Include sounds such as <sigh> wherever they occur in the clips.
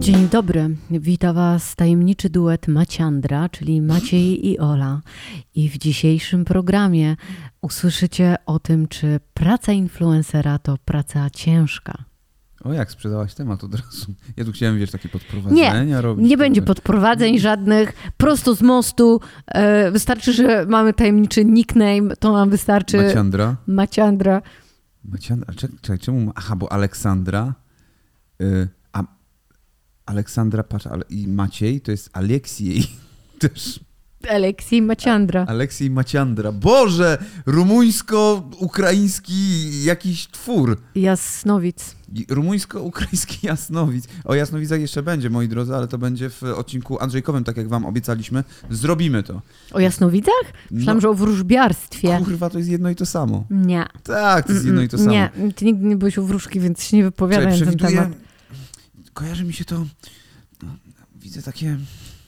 Dzień dobry, wita Was tajemniczy duet Maciandra, czyli Maciej i Ola. I w dzisiejszym programie usłyszycie o tym, czy praca influencera to praca ciężka. O, jak sprzedałaś temat od razu? Ja tu chciałem, wiesz, takie podprowadzenia Nie, robić. nie będzie podprowadzeń żadnych, prosto z mostu. E, wystarczy, że mamy tajemniczy nickname, to nam wystarczy Maciandra. Maciandra. Maciandra. Czekaj, czemu? Aha, bo Aleksandra. Y, Aleksandra, patrz, ale i Maciej to jest Aleksiej. <laughs> Też. Aleksiej Maciandra. Aleksiej Maciandra. Boże! Rumuńsko-ukraiński jakiś twór. Jasnowic. Rumuńsko-ukraiński <laughs> jasnowic. O jasnowicach jeszcze będzie, moi drodzy, ale to będzie w odcinku Andrzejkowym, tak jak wam obiecaliśmy. Zrobimy to. O jasnowidzach? Myślałam, No. że o wróżbiarstwie. Kurwa, to jest jedno i to samo. Nie. Tak, to jest jedno i to samo. Nie, ty nigdy nie byłeś u wróżki, więc się nie wypowiadaj Czekaj, na ten temat. Kojarzy mi się to... No, widzę takie...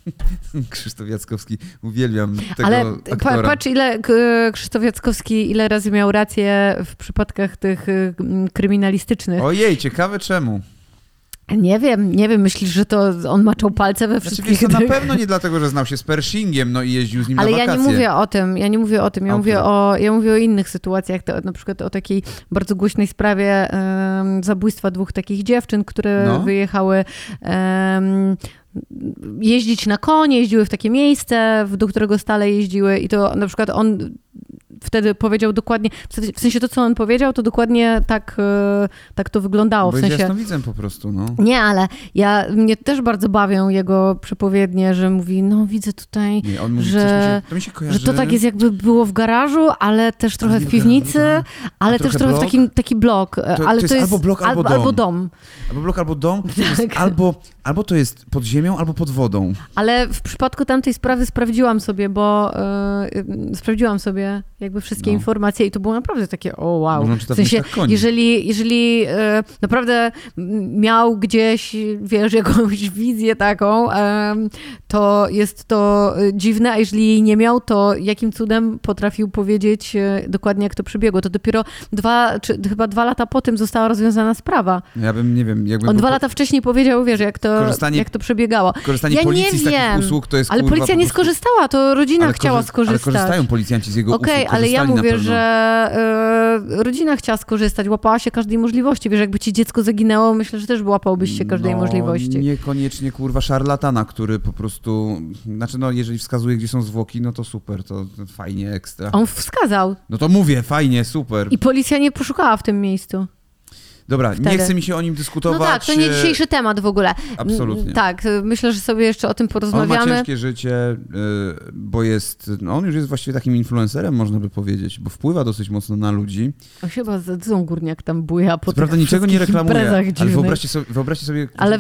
<laughs> Krzysztof Jackowski, uwielbiam tego Ale aktora. patrz, ile Krzysztof Jackowski, ile razy miał rację w przypadkach tych y, kryminalistycznych. Ojej, ciekawe czemu. Nie wiem, nie wiem, myślisz, że to on maczał palce we Znaczy, wszystkich wiesz, to na pewno nie dlatego, że znał się z Pershingiem, no i jeździł z nim Ale na ja wakacje. nie mówię o tym, ja nie mówię o tym, ja A, mówię o, ja mówię o innych sytuacjach, to, na przykład o takiej bardzo głośnej sprawie em, zabójstwa dwóch takich dziewczyn, które No. wyjechały em, jeździć na konie, jeździły w takie miejsce, do którego stale jeździły i to na przykład on wtedy powiedział dokładnie, w sensie to, co on powiedział, to dokładnie tak, e, tak to wyglądało, Bo w sensie... jasnowidzem po prostu, no. Nie, ale ja, mnie też bardzo bawią jego przepowiednie, że mówi, no widzę tutaj, Nie, mówi, że- mi się, to mi że to tak jest jakby było w garażu, ale też trochę w piwnicy, ale też trochę w takim taki blok. ale to jest albo blok, albo dom. albo dom. Albo blok, albo dom. Tak. albo, albo to jest pod ziemią, albo pod wodą. Ale w przypadku tamtej sprawy sprawdziłam sobie, bo e, y, sprawdziłam sobie jakby wszystkie No. informacje i to było naprawdę takie, o wow. W sensie, jeżeli, jeżeli e, naprawdę miał gdzieś, wiesz, <laughs> jakąś wizję taką, em, to jest to dziwne, a jeżeli jej nie miał, to jakim cudem potrafił powiedzieć dokładnie, jak to przebiegło. To dopiero dwa, czy chyba dwa lata po tym została rozwiązana sprawa. Ja bym, nie wiem, jakby... On dwa po- lata wcześniej powiedział, wiesz, jak to, Korzystanie- jak to przebiegało. Korzystanie Ja nie policji z takich wiem, usług to jest Ale kurwa, policja po nie skorzystała, to rodzina Ale chciała korzy- skorzystać. Ale korzystają policjanci z jego Okej, usług. ale ja mówię, że e, rodzina chciała skorzystać, łapała się każdej możliwości. Wiesz, jakby ci dziecko zaginęło, myślę, że też łapałbyś się każdej no, możliwości. Niekoniecznie kurwa szarlatana, który po prostu. Znaczy, no, jeżeli wskazuje, gdzie są zwłoki, no to super, to, to fajnie, ekstra. On wskazał No to mówię, fajnie, super. i policja nie poszukała w tym miejscu. Dobra, nie wtedy. chce mi się o nim dyskutować. No tak, to nie e, dzisiejszy temat w ogóle. Absolutnie. Mm, Tak, myślę, że sobie jeszcze o tym On ma porozmawiamy. ciężkie życie, y, bo jest. No on już jest właściwie takim influencerem, można by powiedzieć, bo wpływa dosyć mocno na ludzi. On się chyba za górniak tam buja po prawda niczego nie reklamuje, ale wyobraźcie sobie, wyobraźcie sobie Ale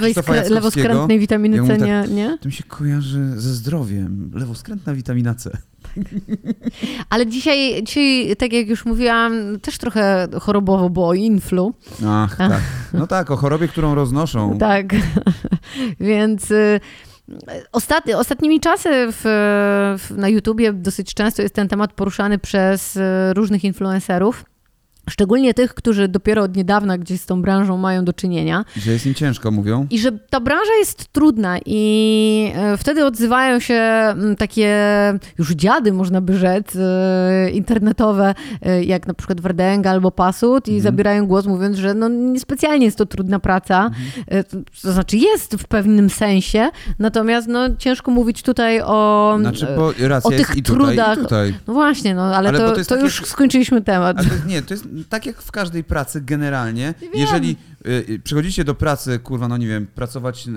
lewoskrętnej witaminy Ja C mówię nie, nie? To mi się kojarzy ze zdrowiem. Lewoskrętna witamina C. <laughs> Ale dzisiaj, dzisiaj, tak jak już mówiłam, też trochę chorobowo, bo o influ. Ach, tak. No tak, o chorobie, którą roznoszą. <laughs> Tak, <laughs> więc y, ostatni, ostatnimi czasy w, w, na YouTubie dosyć często jest ten temat poruszany przez y, różnych influencerów. Szczególnie tych, którzy dopiero od niedawna gdzieś z tą branżą mają do czynienia. Że jest im ciężko, mówią. I że ta branża jest trudna i e, wtedy odzywają się takie już dziady, można by rzec, e, internetowe, e, jak na przykład Wardęga albo Pasut i zabierają głos mówiąc, że no niespecjalnie jest to trudna praca. E, To znaczy jest w pewnym sensie, natomiast no ciężko mówić tutaj o... Znaczy, o tych i tutaj, trudach. i tutaj. No właśnie, no ale, Ale to, to to, już skończyliśmy temat. Ale to, nie, to jest tak jak w każdej pracy generalnie. Jeżeli y, y, przychodzicie do pracy, kurwa, no nie wiem, pracować y,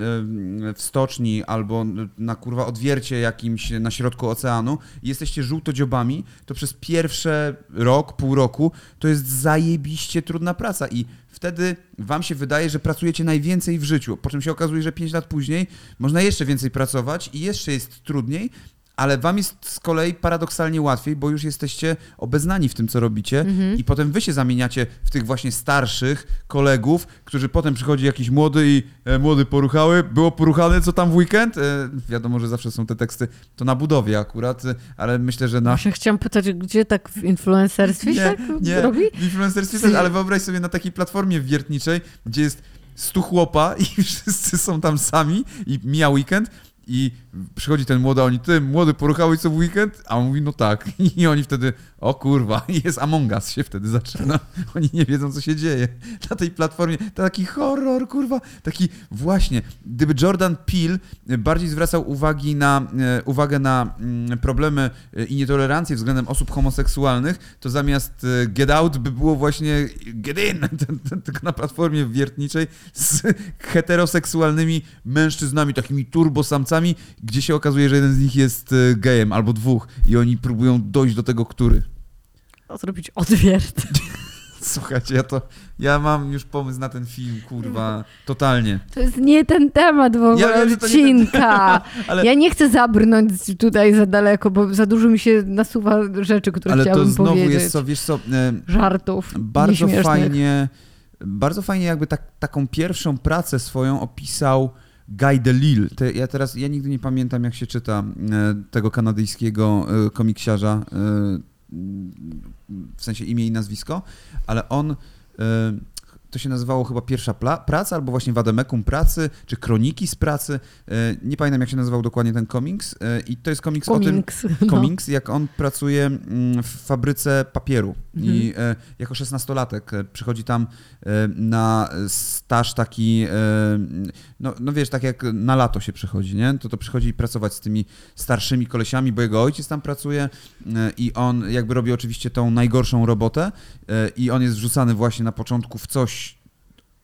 w stoczni albo na kurwa odwiercie jakimś na środku oceanu i jesteście żółtodziobami, to przez pierwsze rok, pół roku to jest zajebiście trudna praca i wtedy wam się wydaje, że pracujecie najwięcej w życiu, po czym się okazuje, że 5 lat później można jeszcze więcej pracować i jeszcze jest trudniej, ale wam jest z kolei paradoksalnie łatwiej, bo już jesteście obeznani w tym, co robicie i potem wy się zamieniacie w tych właśnie starszych kolegów, którzy potem przychodzi jakiś młody i e, młody poruchały, było poruchane, co tam w weekend? E, wiadomo, że zawsze są te teksty, to na budowie akurat, e, ale myślę, że na... Właśnie chciałam pytać, gdzie tak w influencerstwie się tak nie, robi? w influencerstwie też, ale wyobraź sobie na takiej platformie wiertniczej, gdzie jest stu chłopa <laughs> i wszyscy są tam sami i mija weekend i przychodzi ten młody, a oni, ty, młody, poruchałeś co w weekend? A on mówi, no tak. <laughs> I oni wtedy, o kurwa, <laughs> jest Among Us się wtedy zaczyna. <laughs> Oni nie wiedzą, co się dzieje. Na tej platformie taki horror, kurwa, taki właśnie. Gdyby Jordan Peele bardziej zwracał uwagi na, e, uwagę na mm, problemy e, i nietolerancję względem osób homoseksualnych, to zamiast e, Get Out by było właśnie Get In, tylko na platformie wiertniczej z heteroseksualnymi mężczyznami, takimi turbosamcami, gdzie się okazuje, że jeden z nich jest gejem albo dwóch i oni próbują dojść do tego, który zrobić odwiert. <laughs> Słuchajcie, ja to, ja mam już pomysł na ten film, kurwa, totalnie. To jest nie ten temat w ogóle ja odcinka. <laughs> Ale... Ja nie chcę zabrnąć tutaj za daleko, bo za dużo mi się nasuwa rzeczy, które ale chciałabym powiedzieć. Ale to znowu jest co, wiesz co... E, Żartów Bardzo fajnie, bardzo fajnie jakby tak, taką pierwszą pracę swoją opisał Guy Delisle. Te, ja teraz, ja nigdy nie pamiętam jak się czyta e, tego kanadyjskiego e, komiksiarza, w sensie imię i nazwisko, ale on to się nazywało chyba pierwsza praca, albo właśnie Wademekum pracy, czy kroniki z pracy. E, nie pamiętam, jak się nazywał dokładnie ten komiks. E, I to jest komiks, komiks o tym, komiks, <laughs> no. jak on pracuje mm, w fabryce papieru. Mhm. I e, jako szesnastolatek przychodzi tam na staż taki, no, no wiesz, tak jak na lato się przychodzi, nie? To to przychodzi pracować z tymi starszymi kolesiami, bo jego ojciec tam pracuje i on jakby robi oczywiście tą najgorszą robotę i on jest wrzucany właśnie na początku w coś,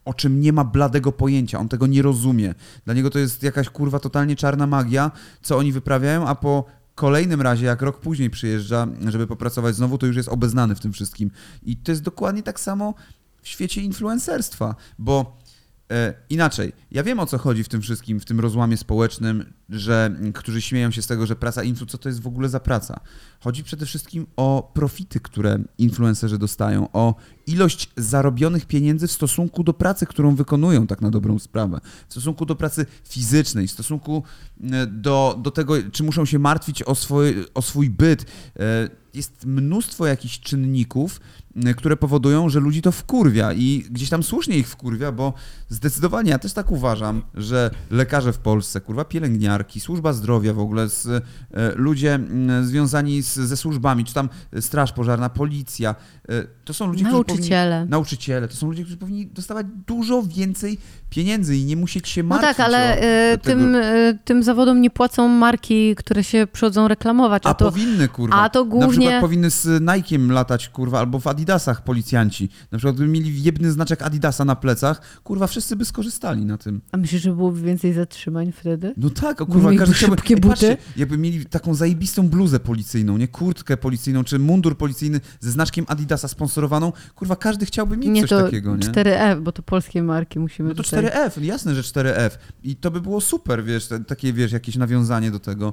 o czym nie ma bladego pojęcia, on tego nie rozumie. Dla niego to jest jakaś kurwa totalnie czarna magia, co oni wyprawiają, a po kolejnym razie, jak rok później przyjeżdża, żeby popracować znowu, to już jest obeznany w tym wszystkim. I to jest dokładnie tak samo w świecie influencerstwa, bo inaczej, ja wiem o co chodzi w tym wszystkim, w tym rozłamie społecznym, że którzy śmieją się z tego, że praca influ, co to jest w ogóle za praca. Chodzi przede wszystkim o profity, które influencerzy dostają, o ilość zarobionych pieniędzy w stosunku do pracy, którą wykonują, tak na dobrą sprawę, w stosunku do pracy fizycznej, w stosunku e, do, do tego, czy muszą się martwić o swój, o swój byt. E, jest mnóstwo jakichś czynników, które powodują, że ludzi to wkurwia i gdzieś tam słusznie ich wkurwia, bo zdecydowanie ja też tak uważam, że lekarze w Polsce, kurwa, pielęgniarki, służba zdrowia w ogóle, z, y, ludzie y, związani z, ze służbami, czy tam straż pożarna, policja, to są ludzie, nauczyciele. Powinni, nauczyciele, to są ludzie, którzy powinni dostawać dużo więcej pieniędzy i nie musieć się martwić. No tak, ale o, tym, tym zawodom nie płacą marki, które się przychodzą reklamować. A, a to, powinny, kurwa. A to głównie... Na przykład powinny z Nike'iem latać, kurwa, albo w Adidas Adidasach policjanci. Na przykład gdyby mieli jedny znaczek Adidasa na plecach, kurwa, wszyscy by skorzystali na tym. A myślisz, że byłoby więcej zatrzymań wtedy? No tak, o kurwa, każdy chciałby... Szybkie buty? Patrzcie, jakby mieli taką zajebistą bluzę policyjną, nie? Kurtkę policyjną, czy mundur policyjny ze znaczkiem Adidasa sponsorowaną, kurwa, każdy chciałby mieć nie, coś to takiego, nie? 4F, bo to polskie marki musimy No to tutaj... 4F, jasne, że 4F. I to by było super, wiesz, takie, wiesz, jakieś nawiązanie do tego.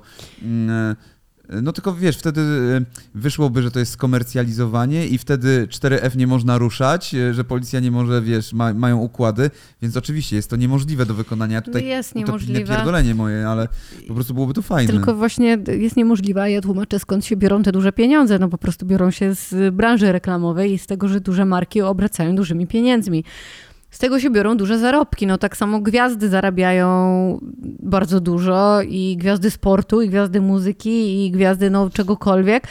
No tylko wiesz, wtedy e, wyszłoby, że to jest skomercjalizowanie i wtedy 4F nie można ruszać, e, że policja nie może, wiesz, ma, mają układy, więc oczywiście jest to niemożliwe do wykonania. Tutaj jest niemożliwe. pierdolenie moje, ale po prostu byłoby to fajne. Tylko właśnie jest niemożliwe, ja tłumaczę skąd się biorą te duże pieniądze. No po prostu biorą się z branży reklamowej i z tego, że duże marki obracają dużymi pieniędzmi z tego się biorą duże zarobki. No tak samo gwiazdy zarabiają bardzo dużo i gwiazdy sportu, i gwiazdy muzyki, i gwiazdy no czegokolwiek,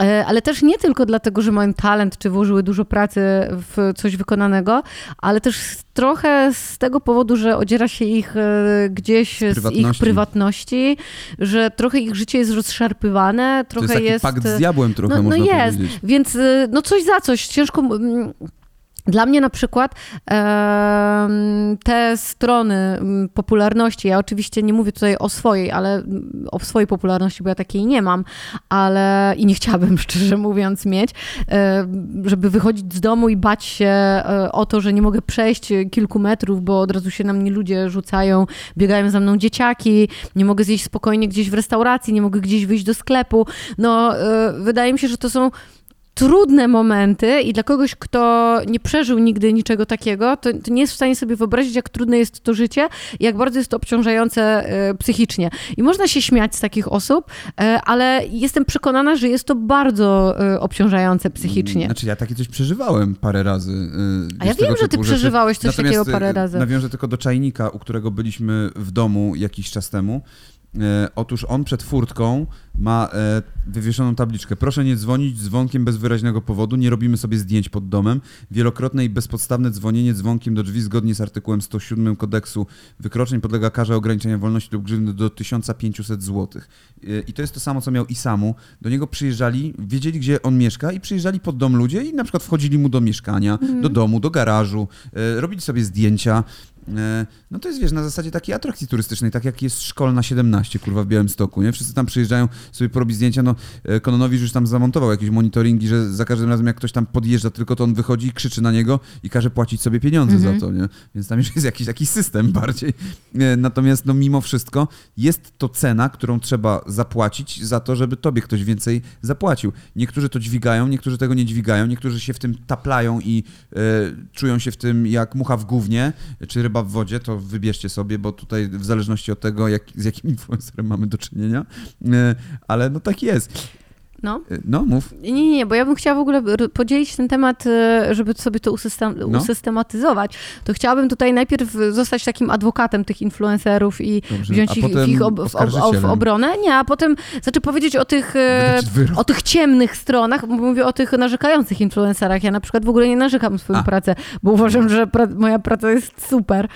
e, ale też nie tylko dlatego, że mają talent, czy włożyły dużo pracy w coś wykonanego, ale też trochę z tego powodu, że odziera się ich e, gdzieś z, z ich prywatności, że trochę ich życie jest rozszarpywane, trochę to jest. Taki jest pakt z diabłem trochę, no, no można jest, powiedzieć. więc e, no coś za coś. Ciężko dla mnie na przykład te strony popularności, ja oczywiście nie mówię tutaj o swojej, ale o swojej popularności, bo ja takiej nie mam, ale i nie chciałabym <laughs> szczerze mówiąc mieć, żeby wychodzić z domu i bać się e, o to, że nie mogę przejść kilku metrów, bo od razu się na mnie ludzie rzucają, biegają za mną dzieciaki, nie mogę zjeść spokojnie gdzieś w restauracji, nie mogę gdzieś wyjść do sklepu. No, e, wydaje mi się, że to są trudne momenty i dla kogoś, kto nie przeżył nigdy niczego takiego, to, to, nie jest w stanie sobie wyobrazić, jak trudne jest to życie i jak bardzo jest to obciążające e, psychicznie. I można się śmiać z takich osób, e, ale jestem przekonana, że jest to bardzo e, obciążające psychicznie. Znaczy ja takie coś przeżywałem parę razy. A ja wiem, że ty przeżywałeś coś Natomiast, takiego parę razy. Nawiążę tylko do czajnika, u którego byliśmy w domu jakiś czas temu. E, otóż on przed furtką ma e, wywieszoną tabliczkę. Proszę nie dzwonić dzwonkiem bez wyraźnego powodu, nie robimy sobie zdjęć pod domem. Wielokrotne i bezpodstawne dzwonienie dzwonkiem do drzwi zgodnie z artykułem 107 kodeksu wykroczeń podlega karze ograniczenia wolności lub grzywny do 1500 zł. E, I to jest to samo, co miał Isamu. Do niego przyjeżdżali, wiedzieli, gdzie on mieszka i przyjeżdżali pod dom ludzie i na przykład wchodzili mu do mieszkania, do domu, do garażu, robili sobie zdjęcia. E, No to jest, wiesz, na zasadzie takiej atrakcji turystycznej, tak jak jest szkolna 17, kurwa, w Białymstoku, nie? Wszyscy tam przyjeżdżają sobie porobić zdjęcia, no e, Kononowicz już tam zamontował jakieś monitoringi, że za każdym razem jak ktoś tam podjeżdża, tylko to on wychodzi i krzyczy na niego i każe płacić sobie pieniądze Mhm. za to, nie? Więc tam już jest jakiś taki system <laughs> bardziej. E, Natomiast, no mimo wszystko, jest to cena, którą trzeba zapłacić za to, żeby tobie ktoś więcej zapłacił. Niektórzy to dźwigają, niektórzy tego nie dźwigają, niektórzy się w tym taplają i e, czują się w tym jak mucha w gównie, czy ryba w wodzie, to wybierzcie sobie, bo tutaj w zależności od tego, jak, z jakim <laughs> influencerem mamy do czynienia, e, ale no tak jest. No. E, No, mów. Nie, nie, nie, bo ja bym chciała w ogóle podzielić ten temat, e, żeby sobie to usystem, No. usystematyzować. To chciałabym tutaj najpierw zostać takim adwokatem tych influencerów i Dobrze, wziąć ich, ich ob, w, ob, w obronę. Nie, a potem znaczy powiedzieć o tych, wyrok. o tych ciemnych stronach, bo mówię o tych narzekających influencerach. Ja na przykład w ogóle nie narzekam na swoją A. pracę, bo uważam, że pra moja praca jest super.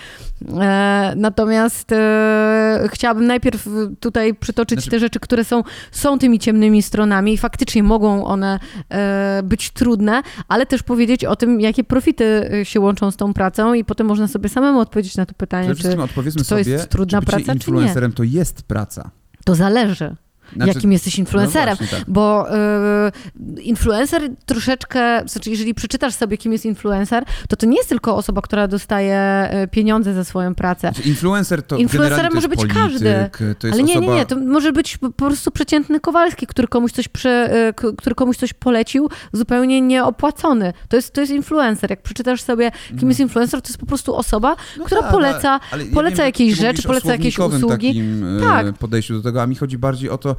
E, natomiast e, chciałabym najpierw tutaj przytoczyć Znaczy- te rzeczy, które są, są tymi ciemnymi stronami i faktycznie mogą one e, być trudne, ale też powiedzieć o tym, jakie profity e, się łączą z tą pracą i potem można sobie samemu odpowiedzieć na to pytanie, Przede czy czy to jest sobie, trudna czy praca, czy nie? influencerem to jest praca. to zależy. Znaczy- jakim jesteś influencerem. No właśnie, tak. Bo y, influencer troszeczkę, znaczy jeżeli przeczytasz sobie, kim jest influencer, to to nie jest tylko osoba, która dostaje y, pieniądze za swoją pracę. Znaczy, influencer to Influencerem może być polityk, każdy. Ale nie, nie, nie, to może być po prostu przeciętny Kowalski, który komuś coś, prze, y, k- który komuś coś polecił, zupełnie nieopłacony. To jest, to jest influencer. Jak przeczytasz sobie, kim jest influencer, to jest po prostu osoba, No która tak, poleca, ale- ale ja poleca wiem, że jakieś rzeczy, poleca jakieś usługi. takim e, Tak. podejściu do tego, a mi chodzi bardziej o to, y,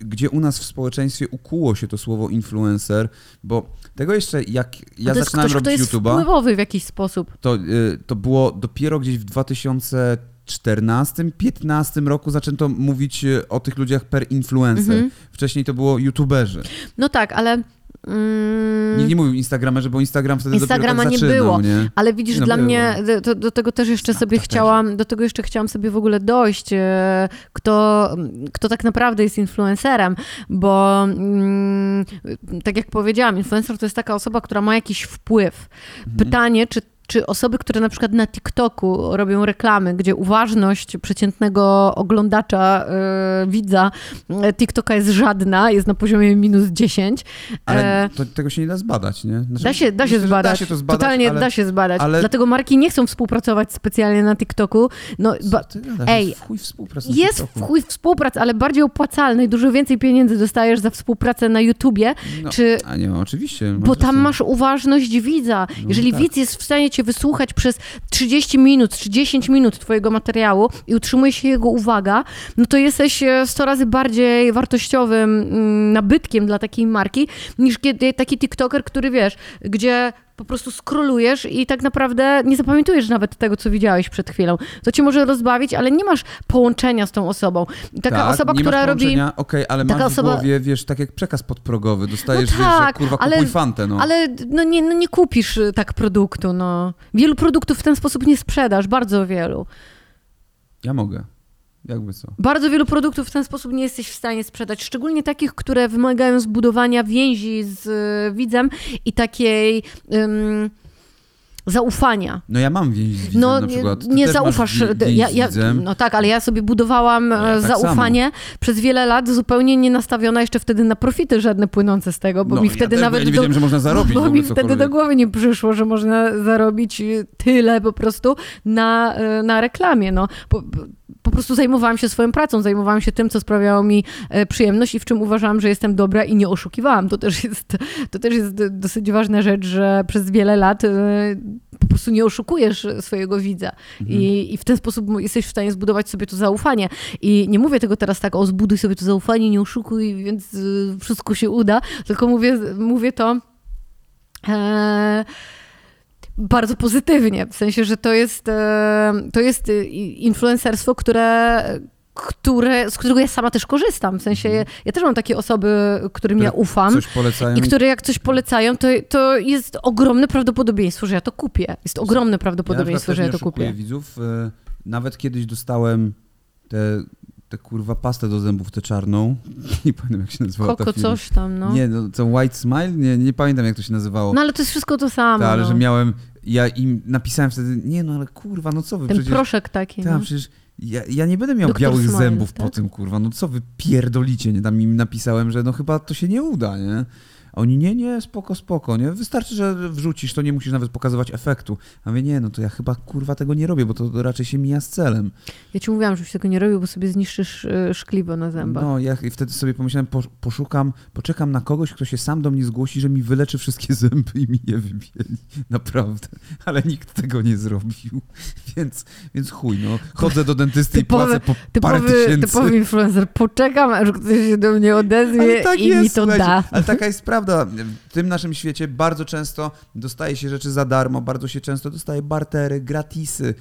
gdzie u nas w społeczeństwie ukuło się to słowo influencer, bo tego jeszcze jak ja zaczynałem ktoś, kto robić jest YouTube'a, wpływowy w jakiś sposób. to, y, to było dopiero gdzieś w 2014-15 roku zaczęto mówić y, o tych ludziach per influencer. Mhm. Wcześniej to było youtuberzy. No tak, ale... Mm, Nikt nie mówił instagramerzy, bo Instagram wtedy Instagrama dopiero nie tak zaczynał, było. nie? Ale widzisz, No dla było. mnie do, do tego też jeszcze sobie też. chciałam, do tego jeszcze chciałam sobie w ogóle dojść, e, kto, kto tak naprawdę jest influencerem, bo mm, tak jak powiedziałam, influencer to jest taka osoba, która ma jakiś wpływ. Mhm. Pytanie, czy czy osoby, które na przykład na TikToku robią reklamy, gdzie uważność przeciętnego oglądacza, e, widza e, TikToka jest żadna, jest na poziomie minus 10. Ale e, to, tego się nie da zbadać, nie? Znaczy, Da się, da się myślę, zbadać. Da się to zbadać, Totalnie ale... da się zbadać. ale- Dlatego marki nie chcą współpracować specjalnie na TikToku. No, ba, Ej, jest w chuj współpraca jest w chuj współpraca, ale bardziej opłacalna i dużo więcej pieniędzy dostajesz za współpracę na YouTubie, No, czy... A nie, oczywiście. Bo tam masz uważność widza. Jeżeli tak. widz jest w stanie cię wysłuchać przez 30 minut, czy 10 minut twojego materiału i utrzymuje się jego uwaga, no to jesteś e, 100 razy bardziej wartościowym mm, nabytkiem dla takiej marki, niż taki TikToker, który wiesz, gdzie po prostu skrolujesz i tak naprawdę nie zapamiętujesz nawet tego, co widziałeś przed chwilą. To cię może rozbawić, ale nie masz połączenia z tą osobą. I taka tak, osoba, która robi... Okej, ale taka masz osoba- w głowie, wiesz, tak jak przekaz podprogowy. Dostajesz, No wiesz, że tak, kurwa, ale- kupuj fantę, no. Ale no nie, no nie kupisz y, tak produktu, no. Wielu produktów w ten sposób nie sprzedasz, bardzo wielu. Ja mogę. Jakby co. Bardzo wielu produktów w ten sposób nie jesteś w stanie sprzedać, szczególnie takich, które wymagają zbudowania więzi z y, widzem i takiej ym, zaufania. No ja mam więź z widzem No na nie, przykład. Ty nie zaufasz. Ja, ja, no tak, ale ja sobie budowałam No ja e, tak zaufanie przez wiele lat, zupełnie nie nastawiona jeszcze wtedy na profity żadne płynące z tego, bo no, mi ja wtedy bo nawet Ja nie do, wiedziałem, że można zarobić Bo ogóle mi wtedy do głowy nie przyszło, że można zarobić y, tyle po prostu na, y, na reklamie. No. Bo, bo po prostu zajmowałam się swoją pracą, zajmowałam się tym, co sprawiało mi e, przyjemność i w czym uważałam, że jestem dobra i nie oszukiwałam. To też jest, to też jest dosyć ważna rzecz, że przez wiele lat e, po prostu nie oszukujesz swojego widza mhm. I, i w ten sposób jesteś w stanie zbudować sobie to zaufanie. I nie mówię tego teraz tak, o zbuduj sobie to zaufanie, nie oszukuj, więc wszystko się uda, tylko mówię, mówię to... E, bardzo pozytywnie, w sensie, że to jest, e, to jest e, influencerstwo, które, które, z którego ja sama też korzystam. W sensie, ja, ja też mam takie osoby, którym które ja ufam. I które jak coś polecają, to, to jest ogromne prawdopodobieństwo, że ja to kupię. Jest ogromne prawdopodobieństwo, ja że ja to kupię. widzów. E, nawet kiedyś dostałem te tę kurwa pastę do zębów, tę czarną. <laughs> Nie pamiętam jak się nazywała Koko ta coś tam, no. Nie, no, to White Smile? Nie, nie pamiętam jak to się nazywało. No ale to jest wszystko to samo. Tak, ale no. że miałem, ja im napisałem wtedy, nie no ale kurwa, no co wy Ten przecież... proszek taki, Tak, no. przecież ja, ja nie będę miał Doktor białych Smile, zębów tak? po tym, kurwa, no co wy pierdolicie, nie? Tam im napisałem, że no chyba to się nie uda, nie? A oni, nie, nie, spoko, spoko, nie? Wystarczy, że wrzucisz, to nie musisz nawet pokazywać efektu. A mówię, nie, no to ja chyba kurwa tego nie robię, bo to raczej się mija z celem. Ja ci mówiłam, żebyś tego nie robił, bo sobie zniszczysz y, szkliwo na zębach. No, ja wtedy sobie pomyślałem, po, poszukam, poczekam na kogoś, kto się sam do mnie zgłosi, że mi wyleczy wszystkie <laughs> zęby i mi je wybieli. Naprawdę. Ale nikt tego nie zrobił. <laughs> Więc, więc chuj, no. Chodzę do dentysty typowy, i płacę po typowy, parę tysięcy. Typowy influencer. Poczekam, aż ktoś się do mnie odezwie tak i jest, mi to da. Ale taka jest prawda prawda, w tym naszym świecie bardzo często dostaje się rzeczy za darmo, bardzo się często dostaje bartery, gratisy,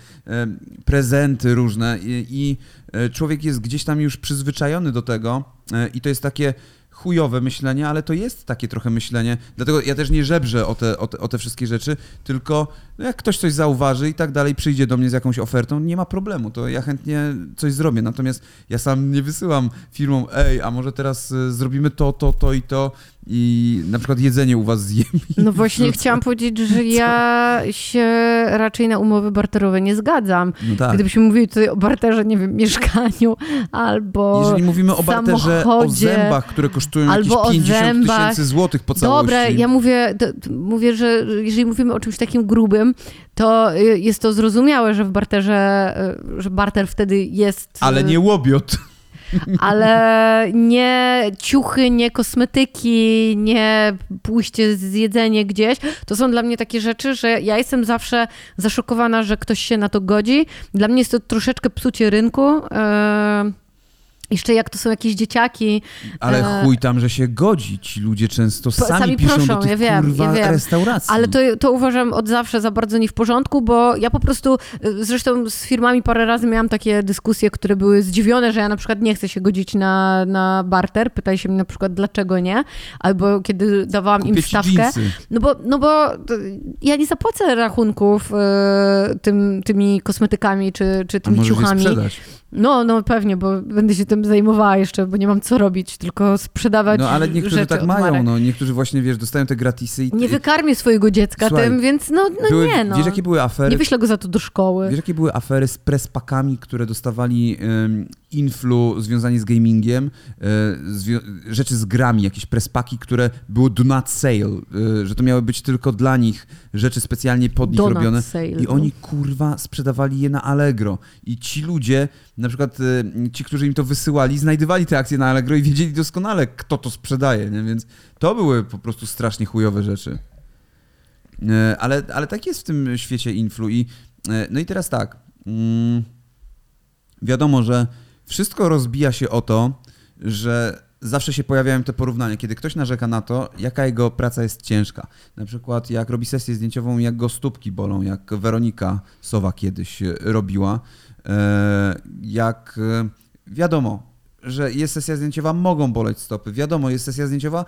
prezenty różne i, e, człowiek jest gdzieś tam już przyzwyczajony do tego e, i to jest takie chujowe myślenie, ale to jest takie trochę myślenie. Dlatego ja też nie żebrzę o te, o te, o te wszystkie rzeczy, tylko no jak ktoś coś zauważy i tak dalej, przyjdzie do mnie z jakąś ofertą, nie ma problemu, to ja chętnie coś zrobię. Natomiast ja sam nie wysyłam firmom, ej, a może teraz e, zrobimy to, to, to i to i na przykład jedzenie u was zjem. <laughs> No właśnie <laughs> chciałam powiedzieć, że ja się raczej na umowy barterowe nie zgadzam. No tak. Gdybyśmy mówili tutaj o barterze, nie wiem, mieszkaniu albo Jeżeli mówimy o barterze o zębach, które kosztują albo jakieś 50 tysięcy złotych po całości. Dobre, ja mówię, mówię, że jeżeli mówimy o czymś takim grubym, to y, jest to zrozumiałe, że w barterze, y, że barter wtedy jest... Ale nie łobiot ale nie ciuchy, nie kosmetyki, nie pójście z jedzenie gdzieś. To są dla mnie takie rzeczy, że ja jestem zawsze zaszokowana, że ktoś się na to godzi. Dla mnie jest to troszeczkę psucie rynku. Yy jeszcze jak to są jakieś dzieciaki. Ale e... chuj tam, że się godzi. Ci ludzie często sami, sami piszą proszą, do tych, ja wiem, kurwa, ja wiem. restauracji. Ale to, to uważam od zawsze za bardzo nie w porządku, bo ja po prostu, e, zresztą z firmami parę razy miałam takie dyskusje, które były zdziwione, że ja na przykład nie chcę się godzić na, na barter. Pytaj się mnie na przykład, dlaczego nie? Albo kiedy dawałam Kupię im stawkę. No bo, no bo ja nie zapłacę rachunków y, tym, tymi kosmetykami czy, czy tymi A ciuchami. Je sprzedać. No, no pewnie, bo będę się tym zajmowała jeszcze, bo nie mam co robić, tylko sprzedawać No ale niektórzy tak mają, no niektórzy właśnie, wiesz, dostają te gratisy i... Nie wykarmię swojego dziecka Słuchaj, tym, więc no, no były, nie, no. Wiesz, jakie były afery? Nie wyślę go za to do szkoły. Wiesz, jakie były afery z prespakami, które dostawali influ związani z gamingiem, e, rzeczy z grami, jakieś prespaki, które były do not sale, e, że to miały być tylko dla nich rzeczy specjalnie pod nich do robione. Sale, I no. oni, kurwa, sprzedawali je na Allegro. I ci ludzie na przykład e, ci, którzy im to wysyłali, znajdywali te akcje na Allegro i wiedzieli doskonale, kto to sprzedaje, nie? więc to były po prostu strasznie chujowe rzeczy. Ale, ale tak jest w tym świecie influ i no i teraz tak, mm, wiadomo, że wszystko rozbija się o to, że zawsze się pojawiają te porównania, kiedy ktoś narzeka na to, jaka jego praca jest ciężka. Na przykład jak robi sesję zdjęciową, jak go stópki bolą, jak Weronika Sowa kiedyś robiła, E, jak e, wiadomo, że jest sesja zdjęciowa, mogą boleć stopy. Wiadomo, jest sesja zdjęciowa,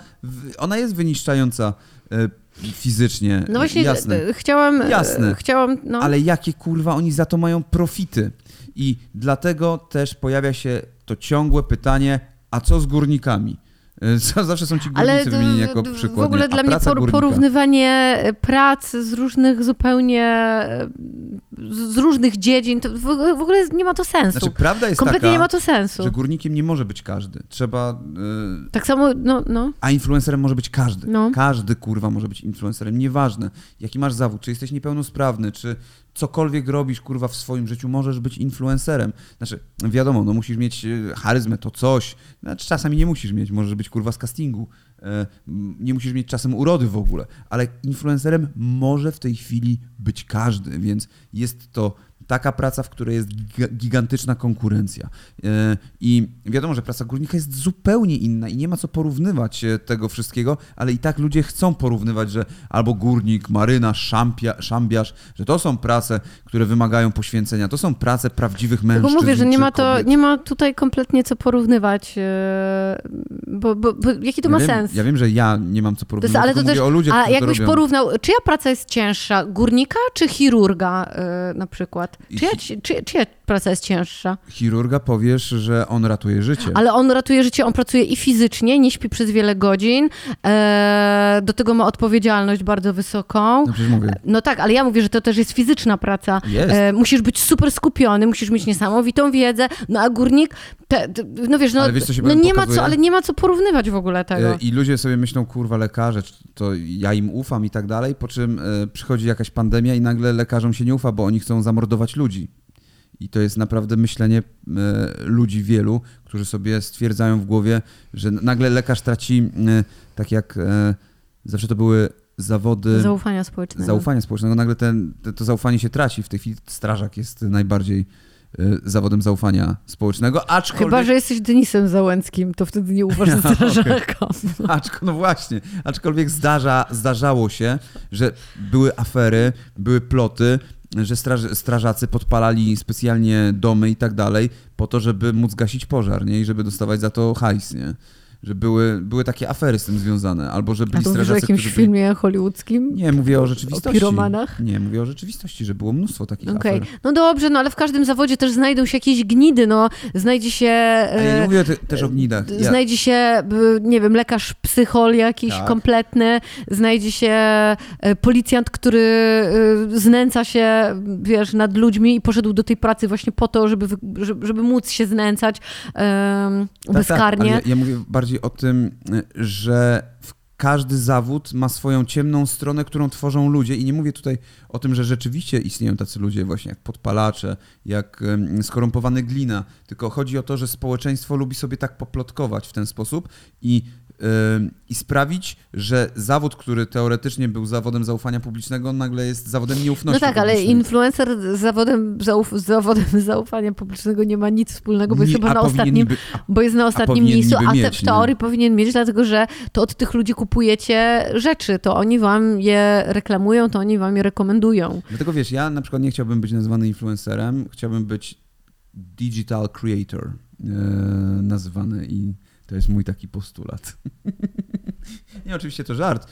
ona jest wyniszczająca e, fizycznie. No właśnie, jasne. chciałam. Jasne. Chciałam, no. Ale jakie kurwa oni za to mają profity? I dlatego też pojawia się to ciągłe pytanie, a co z górnikami? <laughs> Zawsze są ci górnicy Ale wymienieni jako przykład. W ogóle dla mnie porównywanie prac z różnych zupełnie, z różnych dziedzin, to w ogóle nie ma to sensu. Znaczy, prawda jest Kompletnie taka, nie ma to sensu. że górnikiem nie może być każdy. Trzeba... Yy... Tak samo, no, no. A influencerem może być każdy. No. Każdy, kurwa, może być influencerem. Nieważne, jaki masz zawód, czy jesteś niepełnosprawny, czy cokolwiek robisz, kurwa, w swoim życiu, możesz być influencerem. Znaczy, wiadomo, no musisz mieć e, charyzmę, to coś. Znaczy, czasami nie musisz mieć, możesz być, kurwa, z castingu. E, Nie musisz mieć czasem urody w ogóle, ale influencerem może w tej chwili być każdy, więc jest to taka praca, w której jest giga- gigantyczna konkurencja. E, I wiadomo, że praca górnika jest zupełnie inna i nie ma co porównywać e, tego wszystkiego, ale i tak ludzie chcą porównywać, że albo górnik, marynarz, szampia, szambiarz, że to są prace, które wymagają poświęcenia, to są prace prawdziwych Bo mężczyzn. mówię, że nie ma, to, kobiet. nie ma tutaj kompletnie co porównywać, e, bo, bo, bo jaki to ma ja wiem, sens? Ja wiem, że ja nie mam co To jest, porównywać, ale to też, o ludziach, a jakbyś porównał, czyja praca jest cięższa, górnika czy chirurga na przykład? Czyja, czy, czyja praca jest cięższa? Chirurga powiesz, że on ratuje życie. Ale on ratuje życie, on pracuje i fizycznie, nie śpi przez wiele godzin, e, do tego ma odpowiedzialność bardzo wysoką. No mówię, No tak, ale ja mówię, że to też jest fizyczna praca. jest. E, musisz być super skupiony, musisz mieć niesamowitą wiedzę, no a górnik, te, te, no wiesz, no, Ale wiesz, no nie ma co, ale nie ma co porównywać w ogóle tego. E, I ludzie sobie myślą, kurwa, lekarze, to ja im ufam i tak dalej, po czym e, przychodzi jakaś pandemia i nagle lekarzom się nie ufa, bo oni chcą zamordować ludzi. I to jest naprawdę myślenie e, ludzi wielu, którzy sobie stwierdzają w głowie, że nagle lekarz traci, tak jak e, zawsze to były zawody Zaufania społecznego. zaufania społecznego, nagle ten, te, to zaufanie się traci. W tej chwili strażak jest najbardziej e, zawodem zaufania społecznego, aczkolwiek... Chyba, że jesteś Denisem Załęckim, to wtedy nie ufasz <laughs> strażakom. <laughs> Aczko, no właśnie, aczkolwiek zdarza, zdarzało się, że były afery, były ploty, że straż, strażacy podpalali specjalnie domy i tak dalej, po to, żeby móc gasić pożar, nie? I żeby dostawać za to hajs, nie? Że były, były takie afery z tym związane, albo że A byli to mówisz o strażacy, jakimś którzy filmie hollywoodzkim? Nie, mówię o rzeczywistości. piromanach? Nie, mówię o rzeczywistości, że było mnóstwo takich Okej, afer. no dobrze, no ale w każdym zawodzie też znajdą się jakieś gnidy, no znajdzie się... Ale ja nie e, mówię te, też o gnidach. Ja, Znajdzie się, nie wiem, lekarz psychol jakiś Tak. kompletny, znajdzie się e, policjant, który e, znęca się, wiesz, nad ludźmi i poszedł do tej pracy właśnie po to, żeby, żeby, móc się znęcać em, Tak, bezkarnie. Tak, ja, ja mówię bardziej o tym, y, że każdy zawód ma swoją ciemną stronę, którą tworzą ludzie. I nie mówię tutaj o tym, że rzeczywiście istnieją tacy ludzie właśnie jak podpalacze, jak skorumpowany glina, tylko chodzi o to, że społeczeństwo lubi sobie tak poplotkować w ten sposób i, i sprawić, że zawód, który teoretycznie był zawodem zaufania publicznego, nagle jest zawodem No nieufności tak, ale influencer z zawodem, zauf- z zawodem <laughs> zaufania publicznego nie ma nic wspólnego, bo jest Nie, chyba na ostatnim, a bo jest na ostatnim miejscu, a mieć, w nie? teorii powinien mieć, dlatego że to od tych ludzi kupujecie rzeczy, to oni wam je reklamują, to oni wam je rekomendują. Dlatego wiesz, ja na przykład nie chciałbym być nazwany influencerem, chciałbym być digital creator e, nazywany i to jest mój taki postulat. <laughs> nie, oczywiście to żart.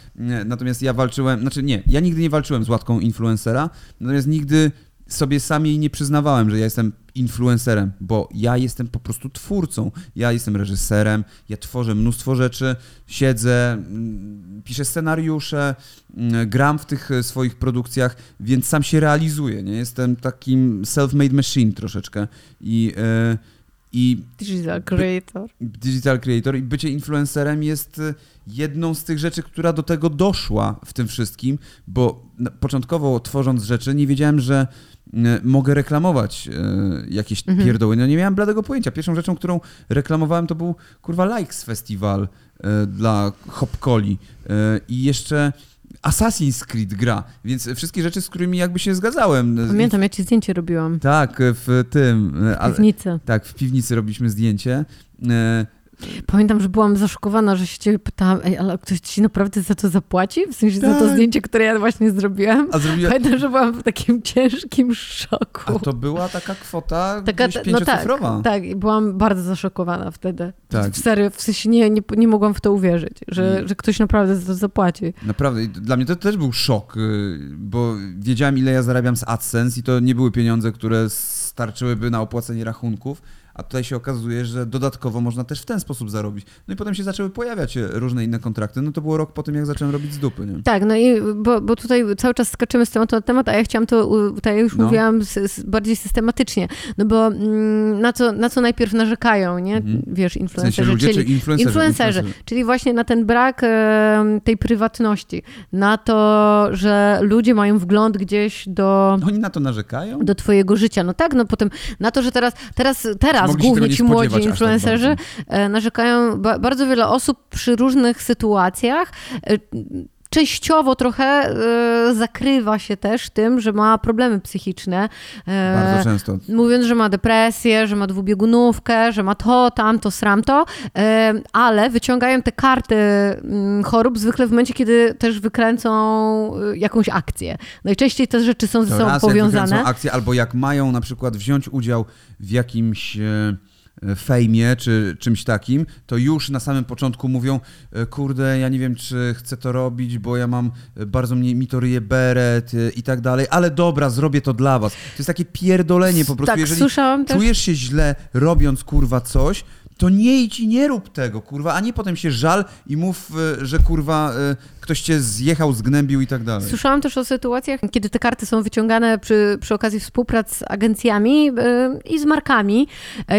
Natomiast ja walczyłem, znaczy nie, ja nigdy nie walczyłem z łatką influencera, natomiast nigdy sobie sam jej nie przyznawałem, że ja jestem influencerem, bo ja jestem po prostu twórcą. Ja jestem reżyserem, ja tworzę mnóstwo rzeczy, siedzę, mm, piszę scenariusze, mm, gram w tych e, swoich produkcjach, więc sam się realizuję. Nie? Jestem takim self-made machine troszeczkę i, e, i Digital creator. digital creator i bycie influencerem jest e, jedną z tych rzeczy, która do tego doszła w tym wszystkim, bo początkowo tworząc rzeczy nie wiedziałem, że e, mogę reklamować e, jakieś Mhm. pierdoły. No nie miałem bladego pojęcia. Pierwszą rzeczą, którą reklamowałem to był kurwa Likes Festival dla Hopcoli e, i jeszcze Assassin's Creed gra, więc wszystkie rzeczy, z którymi jakby się zgadzałem. Pamiętam, ja ci zdjęcie robiłam. Tak, w tym. e, W piwnicy. tak, w piwnicy robiliśmy zdjęcie. Pamiętam, że byłam zaszokowana, że się ciebie pytałam, ej, ale ktoś ci naprawdę za to zapłaci? W sensie za to Tak. zdjęcie, które ja właśnie zrobiłam? A zrobiła. Pamiętam, że byłam w takim <laughs> ciężkim szoku. A to była taka kwota Taka, no tak, pięciocyfrowa. tak, i byłam bardzo zaszokowana wtedy. Tak. W serio, w sensie nie, nie, nie mogłam w to uwierzyć, że, Nie. że ktoś naprawdę za to zapłaci. Naprawdę. i Dla mnie to też był szok, y, bo wiedziałem, ile ja zarabiam z AdSense i to nie były pieniądze, które starczyłyby na opłacenie rachunków, a tutaj się okazuje, że dodatkowo można też w ten sposób zarobić. No i potem się zaczęły pojawiać e, różne inne kontrakty. No to było rok po tym, jak zacząłem robić z dupy, nie? Tak, no i bo, bo tutaj cały czas skaczymy z tematu na temat, a ja chciałam to, jak już No. mówiłam, s, bardziej systematycznie. No bo mm, na co, na co najpierw narzekają, nie? Mhm. Wiesz, W sensie influencerzy, ludzie czyli czy influencerzy? influencerzy, czyli właśnie na ten brak e, tej prywatności, na to, że ludzie mają wgląd gdzieś do, Oni na to narzekają? do twojego życia. No tak, no potem na to, że teraz, teraz, teraz Się głównie ci młodzi tak influencerzy e, narzekają, ba, bardzo wiele osób przy różnych sytuacjach. E, częściowo trochę e, zakrywa się też tym, że ma problemy psychiczne. E, Bardzo często. Mówiąc, że ma depresję, że ma dwubiegunówkę, że ma to, tamto, sramto, e, ale wyciągają te karty mm, chorób zwykle w momencie, kiedy też wykręcą e, jakąś akcję. Najczęściej te rzeczy są ze sobą jak powiązane. wykręcą akcję, albo jak mają na przykład wziąć udział w jakimś e, fejmie czy czymś takim, to już na samym początku mówią, e, kurde, ja nie wiem, czy chcę to robić, bo ja mam, e, bardzo mnie, mi to ryje beret e, i tak dalej, ale dobra, zrobię to dla was. To jest takie pierdolenie po prostu, tak, jeżeli słyszałam też. czujesz się źle robiąc, kurwa, coś, to nie idź i nie rób tego, kurwa, a nie potem się żal i mów, e, że kurwa, e, ktoś cię zjechał, zgnębił i tak dalej. Słyszałam też o sytuacjach, kiedy te karty są wyciągane przy, przy okazji współprac z agencjami yy, i z markami,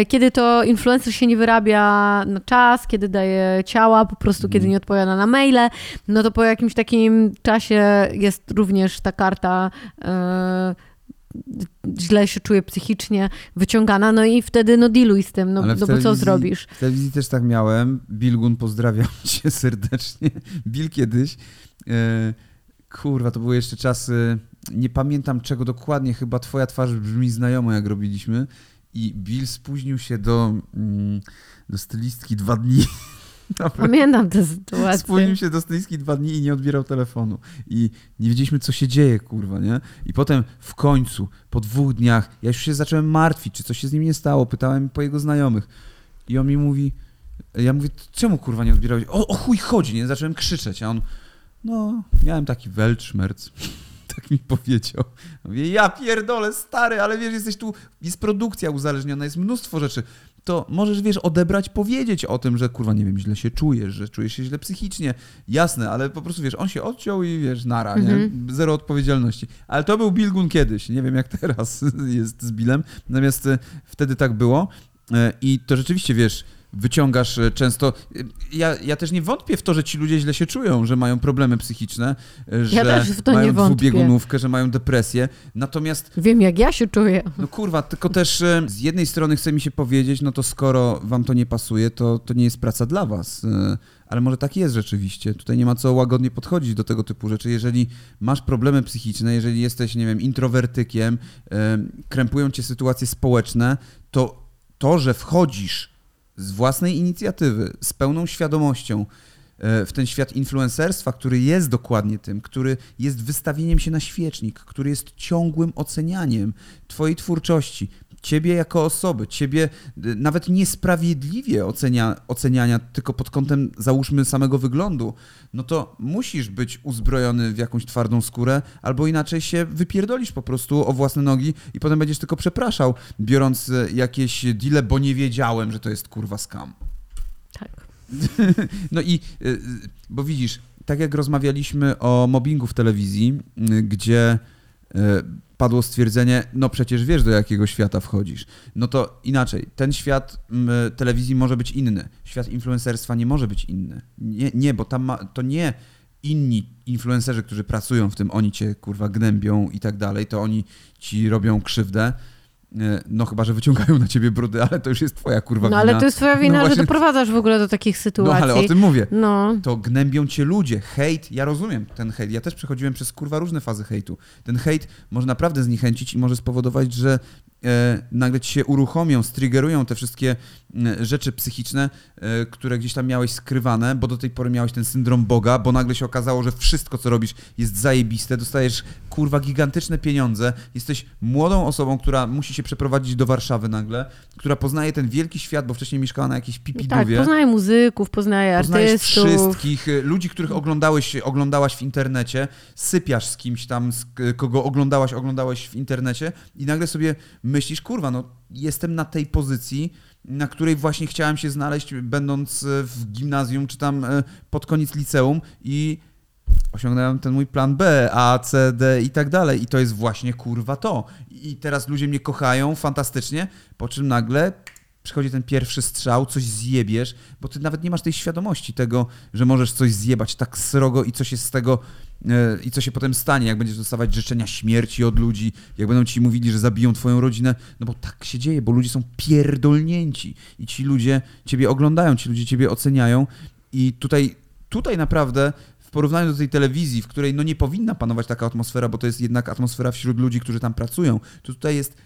kiedy to influencer się nie wyrabia na czas, kiedy daje ciała, po prostu kiedy nie odpowiada na maile, no to po jakimś takim czasie jest również ta karta yy, źle się czuje psychicznie wyciągana, no i wtedy no dealuj z tym, no, no bo co zrobisz? W telewizji też tak miałem. Bilgun, pozdrawiam <laughs> cię serdecznie. Bill kiedyś. E, kurwa, to były jeszcze czasy. Nie pamiętam czego dokładnie, chyba twoja twarz brzmi znajomo, jak robiliśmy. I Bill spóźnił się do, mm, do stylistki dwa dni. <laughs> Pamiętam tę sytuację. Spóźnił się do stylistki dwa dni i nie odbierał telefonu. I nie wiedzieliśmy, co się dzieje, kurwa, nie? I potem w końcu, po dwóch dniach, ja już się zacząłem martwić, czy coś się z nim nie stało. Pytałem po jego znajomych. I on mi mówi, ja mówię, czemu kurwa nie odbierałeś? O, o chuj chodzi, nie? Zacząłem krzyczeć, a on, no, miałem taki weltschmerz. <laughs> Tak mi powiedział. Mówię, ja pierdolę, stary, ale wiesz, jesteś tu, jest produkcja uzależniona, jest mnóstwo rzeczy. To możesz, wiesz, odebrać, powiedzieć o tym, że kurwa, nie wiem, źle się czujesz, że czujesz się źle psychicznie. Jasne, ale po prostu, wiesz, on się odciął i wiesz, nara, nie? Zero odpowiedzialności. Ale to był Bilgun kiedyś, nie wiem jak teraz <laughs> jest z Billem. Natomiast e, wtedy tak było E, i to rzeczywiście, wiesz, wyciągasz e, często. e, Ja, ja też nie wątpię w to, że ci ludzie źle się czują, że mają problemy psychiczne, e, że też w to nie mają wątpię. dwubiegunówkę, że mają depresję. Natomiast Wiem, jak ja się czuję. no kurwa, tylko też z jednej strony chce mi się powiedzieć, no to skoro wam to nie pasuje, to, to nie jest praca dla was. Ale może tak jest rzeczywiście. Tutaj nie ma co łagodnie podchodzić do tego typu rzeczy. Jeżeli masz problemy psychiczne, jeżeli jesteś, nie wiem, introwertykiem, krępują cię sytuacje społeczne, to to, że wchodzisz z własnej inicjatywy, z pełną świadomością e, w ten świat influencerstwa, który jest dokładnie tym, który jest wystawieniem się na świecznik, który jest ciągłym ocenianiem twojej twórczości, ciebie jako osoby, ciebie y, nawet niesprawiedliwie ocenia, oceniania tylko pod kątem załóżmy samego wyglądu, no to musisz być uzbrojony w jakąś twardą skórę, albo inaczej się wypierdolisz po prostu o własne nogi i potem będziesz tylko przepraszał, biorąc y, jakieś deale, bo nie wiedziałem, że to jest kurwa skam. Tak. <laughs> No i, y, bo widzisz, tak jak rozmawialiśmy o mobbingu w telewizji, gdzie padło stwierdzenie, no przecież wiesz, do jakiego świata wchodzisz. No to inaczej, ten świat telewizji może być inny. Świat influencerstwa nie może być inny. Nie, nie bo tam ma, to nie inni influencerzy, którzy pracują w tym, oni cię kurwa gnębią i tak dalej, to oni ci robią krzywdę. Y, No chyba, że wyciągają na ciebie brudy, ale to już jest twoja kurwa No ale wina. to jest twoja wina, No że właśnie- doprowadzasz w ogóle do takich No sytuacji. ale o tym mówię No. to gnębią cię ludzie. Hejt, ja rozumiem ten hejt. Ja też przechodziłem przez kurwa różne fazy hejtu. Ten hejt może naprawdę zniechęcić i może spowodować, że e, nagle ci się uruchomią, striggerują te wszystkie e, rzeczy psychiczne, e, które gdzieś tam miałeś skrywane, bo do tej pory miałeś ten syndrom Boga, bo nagle się okazało, że wszystko, co robisz, jest zajebiste, dostajesz kurwa gigantyczne pieniądze, jesteś młodą osobą, która musi się przeprowadzić do Warszawy nagle, która poznaje ten wielki świat, bo wcześniej mieszkała na jakiejś Tak, pipidówie. poznaję muzyków, Poznajesz artystów. wszystkich, y, ludzi, których oglądałeś, oglądałaś w internecie, sypiasz z kimś tam, z kogo oglądałaś, oglądałeś w internecie i nagle sobie myślisz, kurwa, no jestem na tej pozycji, na której właśnie chciałem się znaleźć, będąc e, w gimnazjum czy tam e, pod koniec liceum i osiągnąłem ten mój plan B, A, C, D i tak dalej. I to jest właśnie kurwa to. I teraz ludzie mnie kochają fantastycznie, po czym nagle przychodzi ten pierwszy strzał, coś zjebiesz, bo ty nawet nie masz tej świadomości tego, że możesz coś zjebać tak srogo i co się z tego e, i co się potem stanie, jak będziesz dostawać życzenia śmierci od ludzi, jak będą ci mówili, że zabiją twoją rodzinę, no bo tak się dzieje, bo ludzie są pierdolnięci i ci ludzie ciebie oglądają, ci ludzie ciebie oceniają i tutaj, tutaj naprawdę w porównaniu do tej telewizji, w której no nie powinna panować taka atmosfera, bo to jest jednak atmosfera wśród ludzi, którzy tam pracują, to tutaj jest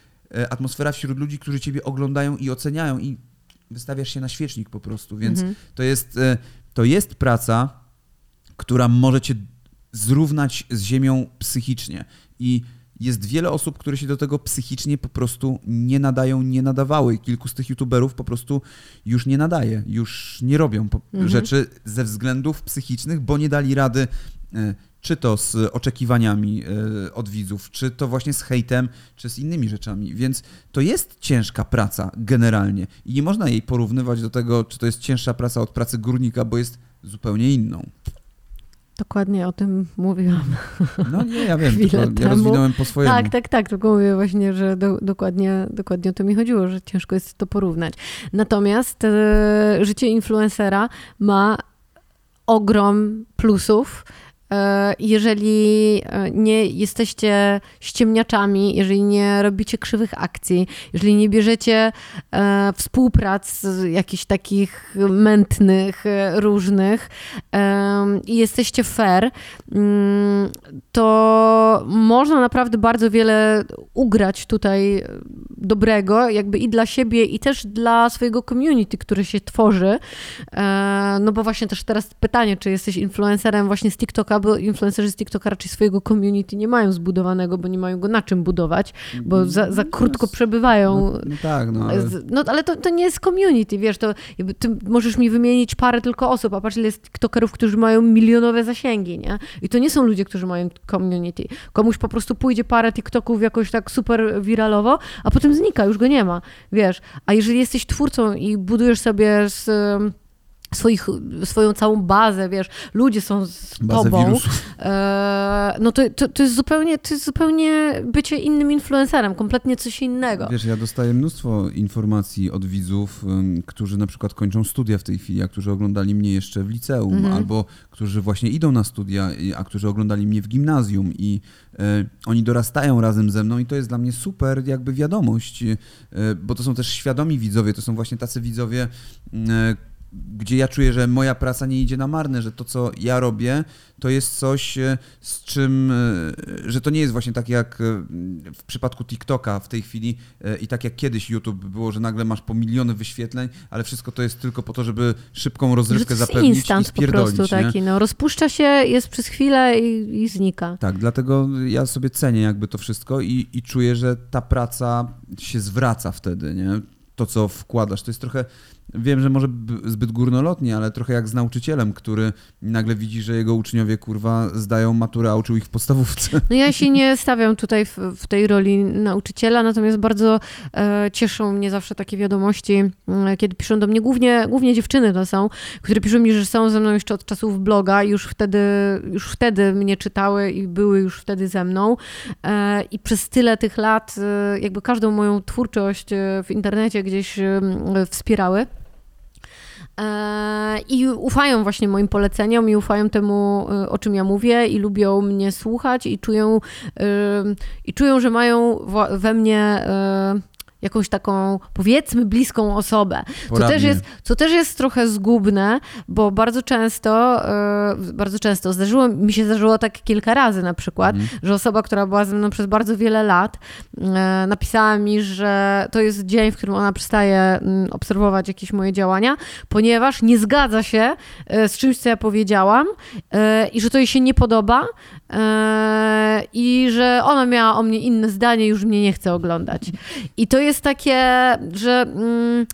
atmosfera wśród ludzi, którzy ciebie oglądają i oceniają i wystawiasz się na świecznik po prostu, więc mhm. to, jest, e, to jest praca, która może cię zrównać z ziemią psychicznie i jest wiele osób, które się do tego psychicznie po prostu nie nadają, nie nadawały. Kilku z tych youtuberów po prostu już nie nadaje, już nie robią mhm. rzeczy ze względów psychicznych, bo nie dali rady e, czy to z oczekiwaniami e, od widzów, czy to właśnie z hejtem, czy z innymi rzeczami. Więc to jest ciężka praca generalnie i nie można jej porównywać do tego, czy to jest cięższa praca od pracy górnika, bo jest zupełnie inną. Dokładnie o tym mówiłam. <laughs> No nie, ja wiem, tylko temu. ja rozwinąłem po swojemu. Tak, tak, tak, tylko mówię właśnie, że do, dokładnie, dokładnie o to mi chodziło, że ciężko jest to porównać. Natomiast e, życie influencera ma ogrom plusów, jeżeli e, nie jesteście ściemniaczami, jeżeli nie robicie krzywych akcji, jeżeli nie bierzecie e, współprac jakichś takich mętnych, różnych i jesteście fair, mm, to można naprawdę bardzo wiele ugrać tutaj dobrego, jakby i dla siebie, i też dla swojego community, które się tworzy. No bo właśnie też teraz pytanie, czy jesteś influencerem właśnie z TikToka, TikToka, bo influencerzy z TikToka raczej swojego community nie mają zbudowanego, bo nie mają go na czym budować, bo za, za krótko przebywają. No, no tak, no ale, no, ale to, to nie jest community, wiesz, to ty możesz mi wymienić parę tylko osób, a patrz ile jest TikTokerów, którzy mają milionowe zasięgi, nie? I to nie są ludzie, którzy mają community. Komuś po prostu pójdzie parę TikToków jakoś tak super wiralowo, a potem znika, już go nie ma, wiesz. A jeżeli jesteś twórcą i budujesz sobie z swoich, swoją całą bazę, wiesz, ludzie są z bazę tobą, e, no to, to, to, jest zupełnie, to jest zupełnie bycie innym influencerem, kompletnie coś innego. Wiesz, ja dostaję mnóstwo informacji od widzów, którzy na przykład kończą studia w tej chwili, a którzy oglądali mnie jeszcze w liceum, mhm. albo którzy właśnie idą na studia, a którzy oglądali mnie w gimnazjum i e, oni dorastają razem ze mną i to jest dla mnie super jakby wiadomość, e, bo to są też świadomi widzowie, to są właśnie tacy widzowie, e, gdzie ja czuję, że moja praca nie idzie na marne, że to, co ja robię, to jest coś, e, z czym, e, że to nie jest właśnie tak jak e, w przypadku TikToka w tej chwili i tak jak kiedyś YouTube było, że nagle masz po miliony wyświetleń, ale wszystko to jest tylko po to, żeby szybką rozrywkę zapewnić instant i spierdolić. po prostu taki, no, rozpuszcza się, jest przez chwilę i, i, znika. Tak, dlatego ja sobie cenię jakby to wszystko i, i czuję, że ta praca się zwraca wtedy, nie? To, co wkładasz, to jest trochę Wiem, że może zbyt górnolotnie, ale trochę jak z nauczycielem, który nagle widzi, że jego uczniowie kurwa zdają maturę, a uczył ich w podstawówce. No ja się nie stawiam tutaj w, w tej roli nauczyciela, natomiast bardzo e, cieszą mnie zawsze takie wiadomości, e, kiedy piszą do mnie, głównie, głównie dziewczyny to są, które piszą mi, że są ze mną jeszcze od czasów bloga i już wtedy, już wtedy mnie czytały i były już wtedy ze mną. E, I przez tyle tych lat e, jakby każdą moją twórczość e, w internecie gdzieś e, wspierały. E, I ufają właśnie moim poleceniom i ufają temu, e, o czym ja mówię, i lubią mnie słuchać, i czują, i czują że mają we mnie jakąś taką, powiedzmy, bliską osobę. Co też, jest, co też jest trochę zgubne, bo bardzo często, yy, bardzo często zdarzyło, mi się zdarzyło tak kilka razy na przykład, mhm. że osoba, która była ze mną przez bardzo wiele lat, yy, napisała mi, że to jest dzień, w którym ona przestaje yy, obserwować jakieś moje działania, ponieważ nie zgadza się y, z czymś, co ja powiedziałam i że to jej się nie podoba i że ona miała o mnie inne zdanie, już mnie nie chce oglądać. I to jest takie, że mm,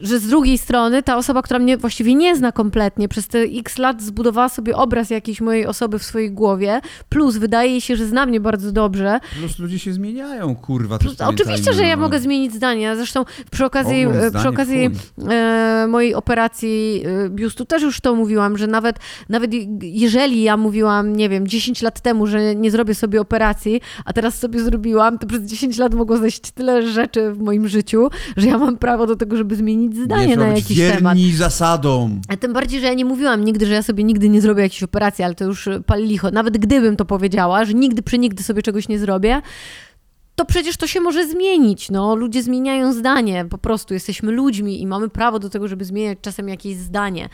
że z drugiej strony ta osoba, która mnie właściwie nie zna kompletnie, przez te x lat zbudowała sobie obraz jakiejś mojej osoby w swojej głowie, plus wydaje się, że zna mnie bardzo dobrze. Plus ludzie się zmieniają, kurwa. Plus, oczywiście, że ja no. mogę zmienić zdanie. Zresztą przy okazji, e, przy okazji e, mojej operacji e, biustu też już to mówiłam, że nawet, nawet jeżeli ja mówiłam, nie wiem, 10 lat temu, że nie zrobię sobie operacji, a teraz sobie zrobiłam, to przez 10 lat mogło zajść tyle rzeczy w moim życiu, że ja mam prawo do tego, żeby zmienić zdanie nie na jakiś temat. zasadom. A tym bardziej, że ja nie mówiłam nigdy, że ja sobie nigdy nie zrobię jakiejś operacji, ale to już pal licho. Nawet gdybym to powiedziała, że nigdy przy nigdy sobie czegoś nie zrobię, to przecież to się może zmienić. No, ludzie zmieniają zdanie, po prostu jesteśmy ludźmi i mamy prawo do tego, żeby zmieniać czasem jakieś zdanie.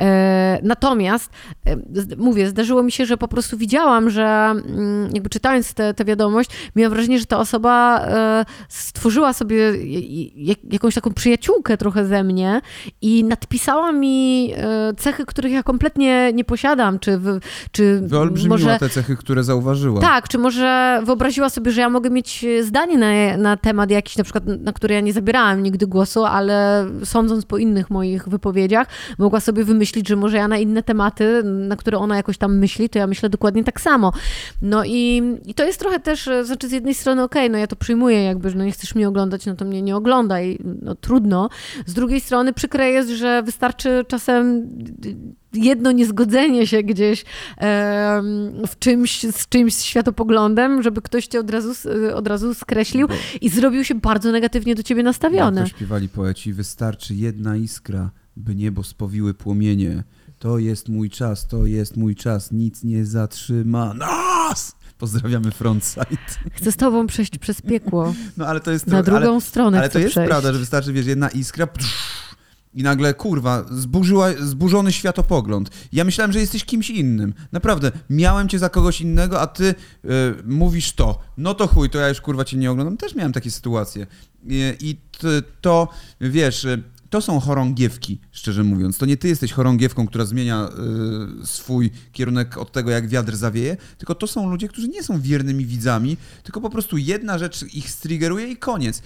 E, natomiast, e, mówię, zdarzyło mi się, że po prostu widziałam, że mm, jakby czytając tę wiadomość, miałam wrażenie, że ta osoba e, stworzyła sobie jak, jakąś taką przyjaciółkę trochę ze mnie i nadpisała mi e, cechy, których ja kompletnie nie posiadam, czy, czy Wyolbrzymiła może... te cechy, które zauważyła. Tak, czy może wyobraziła sobie, że ja mogę mieć zdanie na, na temat jakiś, na przykład, na który ja nie zabierałam nigdy głosu, ale sądząc po innych moich wypowiedziach, mogła sobie wymyślić, że może ja na inne tematy, na które ona jakoś tam myśli, to ja myślę dokładnie tak samo. No i, i to jest trochę też, znaczy z jednej strony okej, okay, no ja to przyjmuję jakby, że no nie chcesz mnie oglądać, no to mnie nie oglądaj, no trudno. Z drugiej strony przykre jest, że wystarczy czasem jedno niezgodzenie się gdzieś w czymś, z czymś światopoglądem, żeby ktoś cię od razu, od razu skreślił Bo... i zrobił się bardzo negatywnie do ciebie nastawiony. Jak to śpiewali poeci, wystarczy jedna iskra, by niebo spowiły płomienie. To jest mój czas, to jest mój czas, nic nie zatrzyma nas! Pozdrawiamy Frontside. Chcę z tobą przejść przez piekło. No ale to jest... Na drugą ale, stronę Ale to jest przejść. prawda, że wystarczy, wiesz, jedna iskra... I nagle, kurwa, zburzyła, zburzony światopogląd. Ja myślałem, że jesteś kimś innym. Naprawdę, miałem cię za kogoś innego, a ty y, mówisz to. No to chuj, to ja już kurwa cię nie oglądam. Też miałem takie sytuacje. I, i to, wiesz, y, to są chorągiewki, szczerze mówiąc. To nie ty jesteś chorągiewką, która zmienia y, swój kierunek od tego, jak wiatr zawieje, tylko to są ludzie, którzy nie są wiernymi widzami, tylko po prostu jedna rzecz ich striggeruje i koniec.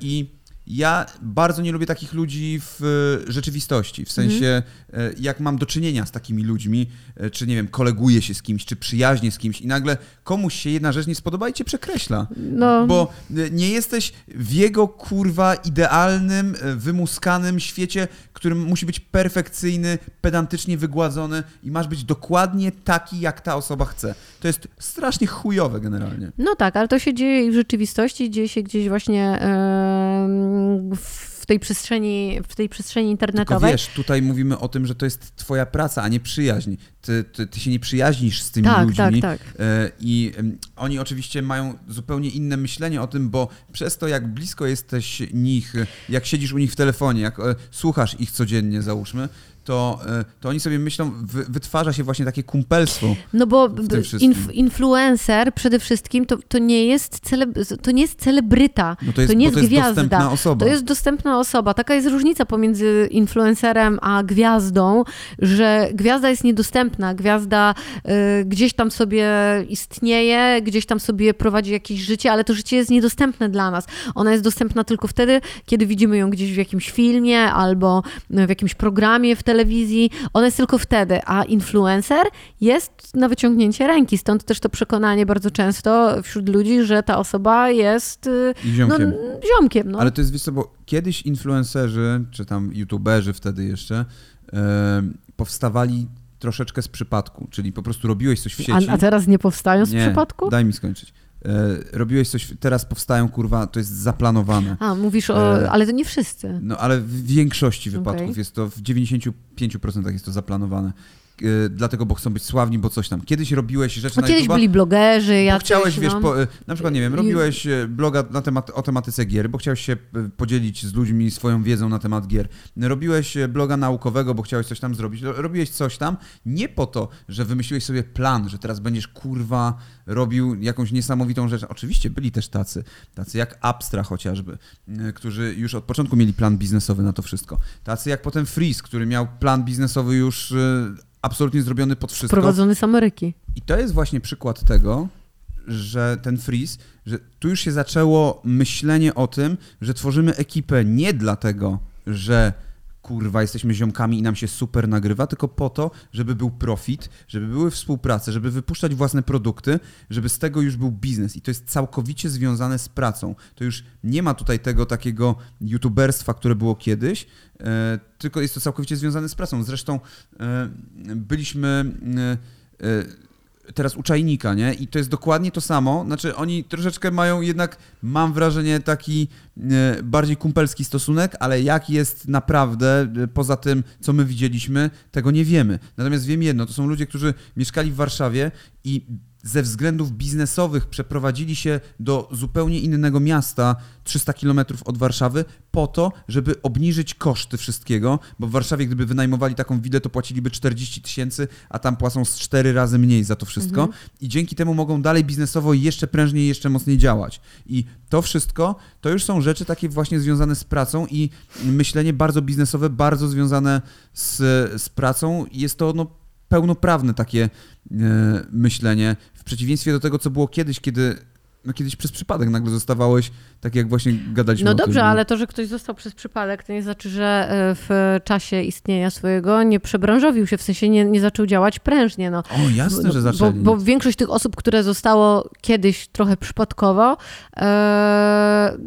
I ja bardzo nie lubię takich ludzi w e, rzeczywistości. W sensie, mhm. jak mam do czynienia z takimi ludźmi, e, czy nie wiem, koleguję się z kimś, czy przyjaźnie z kimś i nagle komuś się jedna rzecz nie spodoba i cię przekreśla. No. Bo nie jesteś w jego kurwa idealnym, wymuskanym świecie, którym musi być perfekcyjny, pedantycznie wygładzony i masz być dokładnie taki, jak ta osoba chce. To jest strasznie chujowe generalnie. No tak, ale to się dzieje w rzeczywistości, dzieje się gdzieś właśnie. Yy w tej przestrzeni, w tej przestrzeni internetowej. Tylko wiesz, tutaj mówimy o tym, że to jest twoja praca, a nie przyjaźń. Ty, ty, ty się nie przyjaźnisz z tymi tak, ludźmi. Tak, tak. I oni oczywiście mają zupełnie inne myślenie o tym, bo przez to, jak blisko jesteś nich, jak siedzisz u nich w telefonie, jak e, słuchasz ich codziennie, załóżmy, to, e, to oni sobie myślą, wytwarza się właśnie takie kumpelstwo. No bo inf, influencer przede wszystkim to, to, nie jest cele, to nie jest celebryta, no to, jest, to nie jest, to jest gwiazda. Dostępna osoba. To jest dostępna osoba. Taka jest różnica pomiędzy influencerem a gwiazdą, że gwiazda jest niedostępna. Gwiazda y, gdzieś tam sobie istnieje, gdzieś tam sobie prowadzi jakieś życie, ale to życie jest niedostępne dla nas. Ona jest dostępna tylko wtedy, kiedy widzimy ją gdzieś w jakimś filmie albo w jakimś programie w telewizji telewizji, one jest tylko wtedy, a influencer jest na wyciągnięcie ręki. Stąd też to przekonanie bardzo często wśród ludzi, że ta osoba jest y, ziomkiem. No, ziomkiem no. Ale to jest, wiesz co, bo kiedyś influencerzy, czy tam youtuberzy wtedy jeszcze, powstawali troszeczkę z przypadku, czyli po prostu robiłeś coś w sieci. A, a teraz nie powstają z nie, przypadku? daj mi skończyć. E, robiłeś coś, teraz powstają, kurwa, to jest zaplanowane. A, mówisz o, e, ale to nie wszyscy. No, ale w większości wypadków okay. jest to, w 95% jest to zaplanowane. E, dlatego, bo chcą być sławni, bo coś tam. Kiedyś robiłeś rzeczy no, na kiedyś byli blogerzy, ja Chciałeś, wiesz, no. po, e, na przykład, nie wiem, robiłeś e, bloga na temat, o tematyce gier, bo chciałeś się podzielić z ludźmi swoją wiedzą na temat gier. Robiłeś bloga naukowego, bo chciałeś coś tam zrobić. Robiłeś coś tam nie po to, że wymyśliłeś sobie plan, że teraz będziesz, kurwa, robił jakąś niesamowitą rzecz. Oczywiście byli też tacy, tacy jak Abstra chociażby, którzy już od początku mieli plan biznesowy na to wszystko. Tacy jak potem Freeze, który miał plan biznesowy już absolutnie zrobiony pod wszystko. Prowadzony z Ameryki. I to jest właśnie przykład tego, że ten freeze, że tu już się zaczęło myślenie o tym, że tworzymy ekipę nie dlatego, że kurwa, jesteśmy ziomkami i nam się super nagrywa, tylko po to, żeby był profit, żeby były współprace, żeby wypuszczać własne produkty, żeby z tego już był biznes. I to jest całkowicie związane z pracą. To już nie ma tutaj tego takiego youtuberstwa, które było kiedyś, e, tylko jest to całkowicie związane z pracą. Zresztą e, byliśmy. E, teraz uczajnika, nie? I to jest dokładnie to samo. Znaczy, oni troszeczkę mają jednak, mam wrażenie, taki e, bardziej kumpelski stosunek, ale jak jest naprawdę, e, poza tym, co my widzieliśmy, tego nie wiemy. Natomiast wiem jedno, to są ludzie, którzy mieszkali w Warszawie i ze względów biznesowych przeprowadzili się do zupełnie innego miasta, 300 km od Warszawy, po to, żeby obniżyć koszty wszystkiego, bo w Warszawie, gdyby wynajmowali taką willę, to płaciliby 40 tysięcy, a tam płacą z 4 razy mniej za to wszystko. Mhm. I dzięki temu mogą dalej biznesowo jeszcze prężniej, jeszcze mocniej działać. I to wszystko to już są rzeczy takie właśnie związane z pracą i myślenie bardzo biznesowe, bardzo związane z, z pracą. Jest to no, pełnoprawne takie e, myślenie, w przeciwieństwie do tego, co było kiedyś, kiedy no kiedyś przez przypadek nagle zostawałeś, tak jak właśnie gadaliśmy No dobrze, tym, ale to, że ktoś został przez przypadek, to nie znaczy, że e, w czasie istnienia swojego nie przebranżowił się, w sensie nie, nie zaczął działać prężnie. No. O, jasne, że zaczęli. Bo, bo większość tych osób, które zostało kiedyś trochę przypadkowo, e,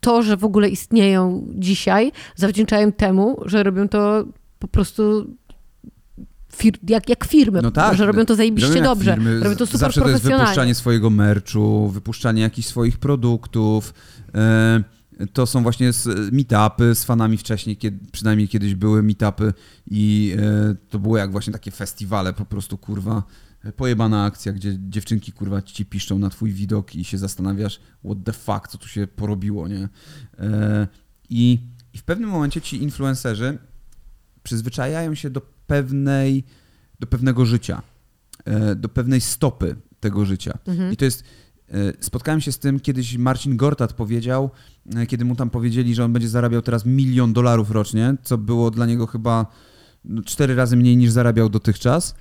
to, że w ogóle istnieją dzisiaj, zawdzięczają temu, że robią to po prostu fir jak, jak firmy, no tak, że robią to zajebiście dobrze, firmy. robią to super Zawsze to jest wypuszczanie swojego merchu, wypuszczanie jakichś swoich produktów, e, to są właśnie meetupy z fanami wcześniej, kiedy, przynajmniej kiedyś były meetupy i e, to było jak właśnie takie festiwale, po prostu kurwa pojebana akcja, gdzie dziewczynki kurwa ci piszczą na twój widok i się zastanawiasz what the fuck, co tu się porobiło, nie? E, I, i w pewnym momencie ci influencerzy przyzwyczajają się do pewnej, do pewnego życia, e, do pewnej stopy tego życia. Mhm. I to jest. E, spotkałem się z tym, kiedyś Marcin Gortat powiedział, e, kiedy mu tam powiedzieli, że on będzie zarabiał teraz milion dolarów rocznie, co było dla niego chyba no, cztery razy mniej niż zarabiał dotychczas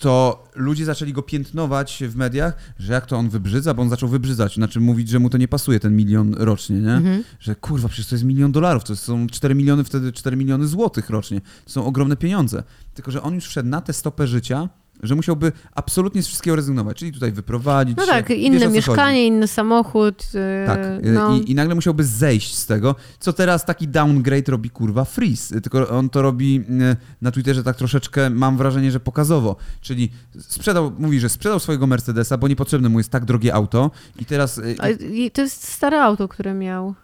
to ludzie zaczęli go piętnować w mediach, że jak to on wybrzydza, bo on zaczął wybrzydzać, znaczy mówić, że mu to nie pasuje ten milion rocznie, nie? Mhm. Że kurwa, przecież to jest milion dolarów, to są 4 miliony, wtedy 4 miliony złotych rocznie. To są ogromne pieniądze. Tylko, że on już wszedł na tę stopę życia, że musiałby absolutnie z wszystkiego rezygnować, czyli tutaj wyprowadzić No tak, inne wiesz, mieszkanie, inny samochód. Yy, tak, y, no. I, I, nagle musiałby zejść z tego, co teraz taki downgrade robi kurwa Freeze, tylko on to robi y, na Twitterze tak troszeczkę, mam wrażenie, że pokazowo, czyli sprzedał, mówi, że sprzedał swojego Mercedesa, bo niepotrzebne mu jest tak drogie auto i teraz... Y, I to jest stare auto, które miał.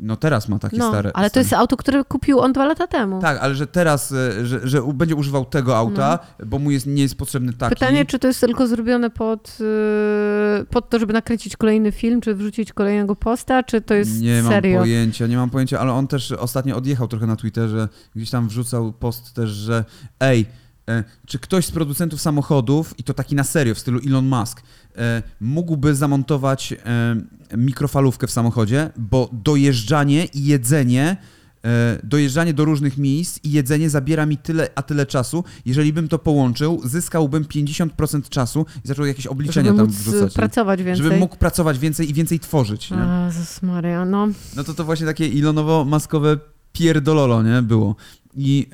No teraz ma takie no, stare. Ale to jest auto, które kupił on dwa lata temu. Tak, ale że teraz, e, że, że będzie używał tego auta, no. bo mu jest, nie jest potrzebny taki. Pytanie, czy to jest tylko zrobione pod, e, pod to, żeby nakręcić kolejny film, czy wrzucić kolejnego posta, czy to jest nie serio? Nie mam pojęcia, nie mam pojęcia, ale on też ostatnio odjechał trochę na Twitterze, gdzieś tam wrzucał post też, że ej, czy ktoś z producentów samochodów, i to taki na serio, w stylu Elon Musk, E, mógłby zamontować e, mikrofalówkę w samochodzie, bo dojeżdżanie i jedzenie e, dojeżdżanie do różnych miejsc i jedzenie zabiera mi tyle, a tyle czasu. Jeżeli bym to połączył, zyskałbym 50% czasu i zaczął jakieś obliczenia żeby tam wrzucać. pracować więcej. Żebym mógł pracować więcej i więcej tworzyć. Nie? Jezus Maria, no. No to to właśnie takie ilonowo-maskowe pierdololo, nie? Było. I...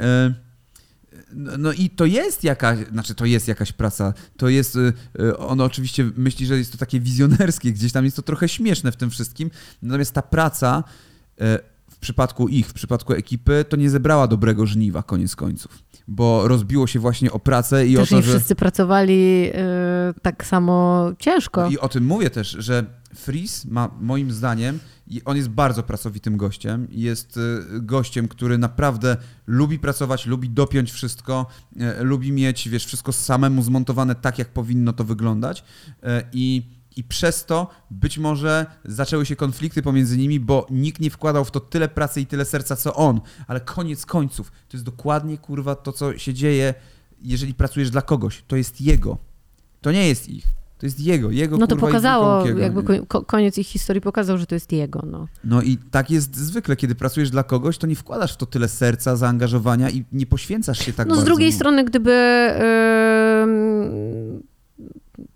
no i to jest jakaś, znaczy to jest jakaś praca, to jest, y, y, on oczywiście myśli, że jest to takie wizjonerskie, gdzieś tam jest to trochę śmieszne w tym wszystkim, natomiast ta praca y, w przypadku ich, w przypadku ekipy, to nie zebrała dobrego żniwa koniec końców, bo rozbiło się właśnie o pracę i też o to, że... wszyscy pracowali tak samo ciężko. I o tym mówię też, że Freeze ma moim zdaniem on jest bardzo pracowitym gościem. Jest y, gościem, który naprawdę lubi pracować, lubi dopiąć wszystko, y, lubi mieć, wiesz, wszystko samemu zmontowane tak, jak powinno to wyglądać. Y, I, I przez to być może zaczęły się konflikty pomiędzy nimi, bo nikt nie wkładał w to tyle pracy i tyle serca, co on. Ale koniec końców, to jest dokładnie, kurwa, to, co się dzieje, jeżeli pracujesz dla kogoś. To jest jego. To nie jest ich. To jest jego, jego No to kurwa, pokazało, jakby koniec ich historii pokazał, że to jest jego. No. no i tak jest zwykle, kiedy pracujesz dla kogoś, to nie wkładasz w to tyle serca, zaangażowania i nie poświęcasz się tak no, bardzo. No z drugiej strony, gdyby... Yy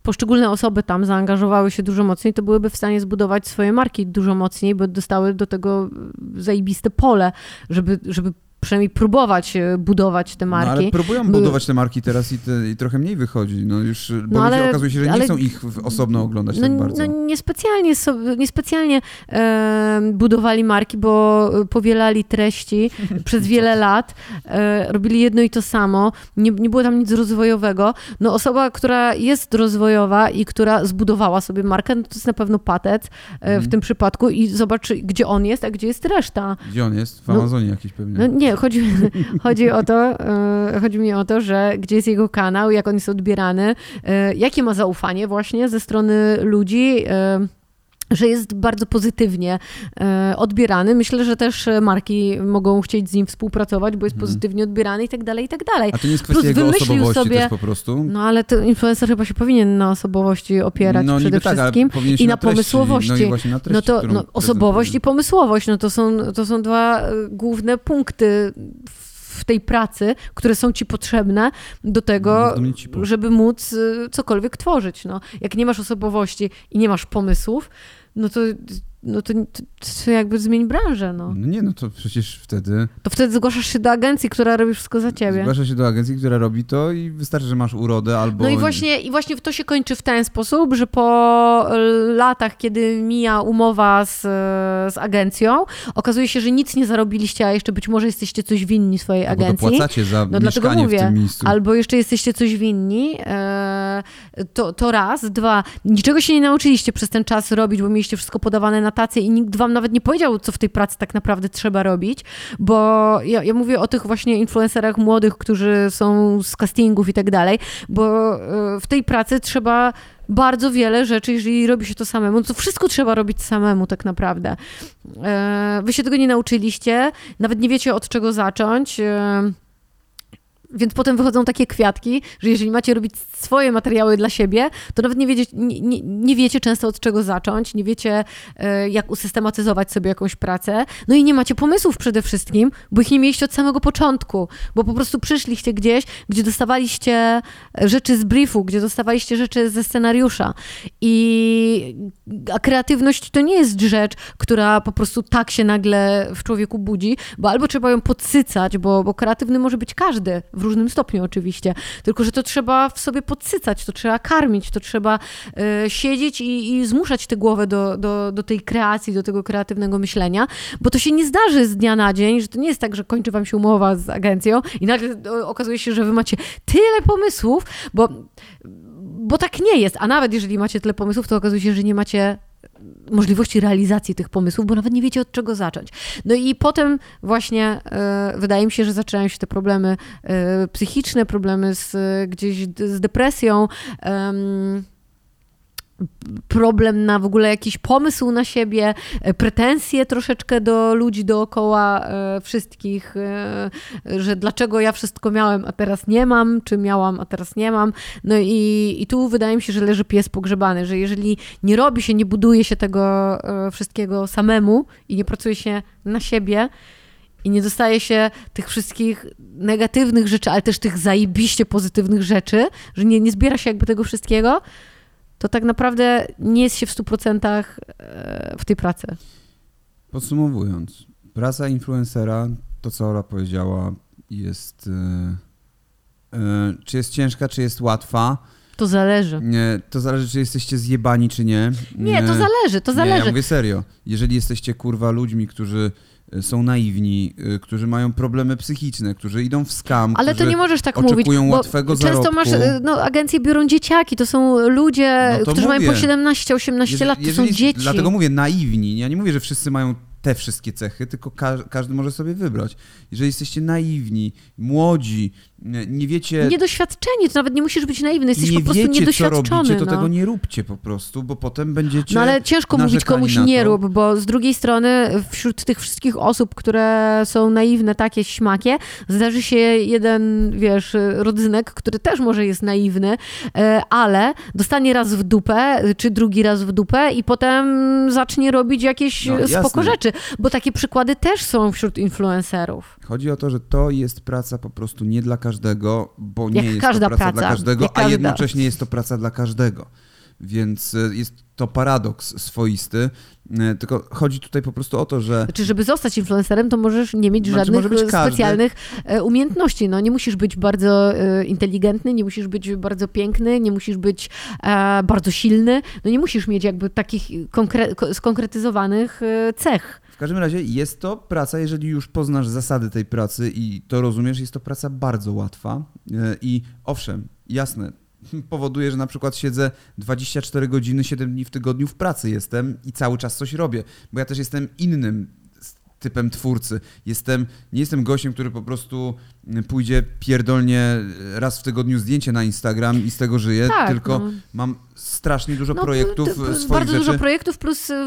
poszczególne osoby tam zaangażowały się dużo mocniej, to byłyby w stanie zbudować swoje marki dużo mocniej, bo dostały do tego zajebiste pole, żeby, żeby przynajmniej próbować e, budować te marki. No, ale próbują budować te marki teraz i, te, i trochę mniej wychodzi. No już, bo no, ale, ludzie okazuje się, że ale, nie chcą ich osobno oglądać no, tak bardzo. No niespecjalnie, niespecjalnie e, budowali marki, bo powielali treści <laughs> przez wiele lat, e, robili jedno i to samo, nie, nie było tam nic rozwojowego. No osoba, która jest rozwojowa i która zbudowała sobie markę, no to jest na pewno Patec e, w mhm. tym przypadku i zobacz, gdzie on jest, a gdzie jest reszta. Gdzie on jest? W Amazonie no, jakiś pewnie. No nie, nie, chodzi, <laughs> chodzi, o to, e, chodzi mi o to, że gdzie jest jego kanał, jak on jest odbierany, e, jakie ma zaufanie właśnie ze strony ludzi e, że jest bardzo pozytywnie e, odbierany. Myślę, że też marki mogą chcieć z nim współpracować, bo jest hmm. pozytywnie odbierany i tak dalej, i tak dalej. A to nie jest kwestia Plus jego osobowości sobie, po prostu? No ale to influencer chyba się powinien na osobowości opierać no, przede tak, wszystkim i na, na pomysłowości. No, i na treści, no to no, osobowość i pomysłowość, no to są, to są dwa e, główne punkty w tej pracy, które są ci potrzebne do tego, no, żeby móc e, cokolwiek tworzyć. No. Jak nie masz osobowości i nie masz pomysłów, no to no to, to, to, jakby zmień branżę, no. no. Nie, no to przecież wtedy... To wtedy zgłaszasz się do agencji, która robi wszystko za ciebie. Zgłaszasz się do agencji, która robi to i wystarczy, że masz urodę albo... No i właśnie, i właśnie to się kończy w ten sposób, że po latach, kiedy mija umowa z, z agencją, okazuje się, że nic nie zarobiliście, a jeszcze być może jesteście coś winni swojej albo agencji. dopłacacie za no, dlatego mówię, w tym miejscu. Albo jeszcze jesteście coś winni. E, to, to raz. Dwa, niczego się nie nauczyliście przez ten czas robić, bo mieliście wszystko podawane na na i nikt wam nawet nie powiedział, co w tej pracy tak naprawdę trzeba robić, bo ja, ja mówię o tych właśnie influencerach młodych, którzy są z castingów i tak dalej, bo e, w tej pracy trzeba bardzo wiele rzeczy, jeżeli robi się to samemu, to wszystko trzeba robić samemu tak naprawdę. E, wy się tego nie nauczyliście, nawet nie wiecie od czego zacząć. Więc potem wychodzą takie kwiatki, że jeżeli macie robić swoje materiały dla siebie, to nawet nie wiecie, nie, nie, nie wiecie często od czego zacząć, nie wiecie e, jak usystematyzować sobie jakąś pracę, no i nie macie pomysłów przede wszystkim, bo ich nie mieliście od samego początku, bo po prostu przyszliście gdzieś, gdzie dostawaliście rzeczy z briefu, gdzie dostawaliście rzeczy ze scenariusza. I a kreatywność to nie jest rzecz, która po prostu tak się nagle w człowieku budzi, bo albo trzeba ją podsycać, bo, bo kreatywny może być każdy, w różnym stopniu oczywiście, tylko że to trzeba w sobie podsycać, to trzeba karmić, to trzeba y, siedzieć i, i, zmuszać tę głowę do, do, do tej kreacji, do tego kreatywnego myślenia, bo to się nie zdarzy z dnia na dzień, że to nie jest tak, że kończy wam się umowa z agencją i nagle okazuje się, że wy macie tyle pomysłów, bo bo tak nie jest. A nawet jeżeli macie tyle pomysłów, to okazuje się, że nie macie możliwości realizacji tych pomysłów, bo nawet nie wiecie od czego zacząć. No i potem właśnie e, wydaje mi się, że zaczynają się te problemy e, psychiczne, problemy z, gdzieś z depresją problem na w ogóle jakiś pomysł na siebie, e, pretensje troszeczkę do ludzi dookoła e, wszystkich, e, że dlaczego ja wszystko miałem, a teraz nie mam, czy miałam, a teraz nie mam. No i, i tu wydaje mi się, że leży pies pogrzebany, że jeżeli nie robi się, nie buduje się tego wszystkiego samemu i nie pracuje się na siebie, i nie dostaje się tych wszystkich negatywnych rzeczy, ale też tych zajebiście pozytywnych rzeczy, że nie, nie zbiera się jakby tego wszystkiego, to tak naprawdę nie jest się w 100% e, w tej pracy. Podsumowując, praca influencera, to co Ola powiedziała, jest. Yy, yy, czy jest ciężka, czy jest łatwa? To zależy. Nie, to zależy, czy jesteście zjebani, czy nie. Nie, to zależy, to zależy. Nie, ja mówię serio. Jeżeli jesteście kurwa ludźmi, którzy są naiwni, y, którzy mają problemy psychiczne, którzy idą w skam, Ale to nie możesz tak mówić, łatwego często zarobku. masz, y, no agencje biorą dzieciaki, to są ludzie, no to którzy mówię. mają po 17-18 lat, to jeżeli, są dzieci. Dlatego mówię naiwni, ja nie mówię, że wszyscy mają te wszystkie cechy, tylko ka każdy może sobie wybrać. Jeżeli jesteście naiwni, młodzi, nie wiecie... Niedoświadczeni, to nawet nie musisz być naiwny, jesteś po prostu wiecie, niedoświadczony. Co robicie, to no. tego nie róbcie po prostu, bo potem będziecie No ale ciężko mówić komuś nie rób, bo z drugiej strony wśród tych wszystkich osób, które są naiwne, takie śmakie, zdarzy się jeden, wiesz, rodzynek, który też może jest naiwny, e, ale dostanie raz w dupę, czy drugi raz w dupę i potem zacznie robić jakieś no, spoko rzeczy, bo takie przykłady też są wśród influencerów. Chodzi o to, że to jest praca po prostu nie dla każdego każdego, bo Jak nie jest każda to praca, praca, dla każdego, jak a każda. jednocześnie jest to praca dla każdego. Więc e, jest to paradoks swoisty. E, Tylko chodzi tutaj po prostu o to, że Znaczy, żeby zostać influencerem, to możesz nie mieć Znaczy, żadnych e, każdy. specjalnych umiejętności. No, nie musisz być bardzo inteligentny, nie musisz być bardzo piękny, nie musisz być bardzo silny. No nie musisz mieć jakby takich konkre- ko- skonkretyzowanych cech. w każdym razie jest to praca, jeżeli już poznasz zasady tej pracy i to rozumiesz, jest to praca bardzo łatwa. I owszem, jasne, <laughs> powoduje, że na przykład siedzę 24 godziny, 7 dni w tygodniu w pracy jestem i cały czas coś robię, bo ja też jestem innym typem twórcy. Jestem, nie jestem gościem, który po prostu mm, pójdzie pierdolnie raz w tygodniu zdjęcie na Instagram i z tego żyje, Tak, tylko no. mam strasznie dużo No, projektów, to- to e, jest swoich Bardzo rzeczy. dużo projektów, plus e,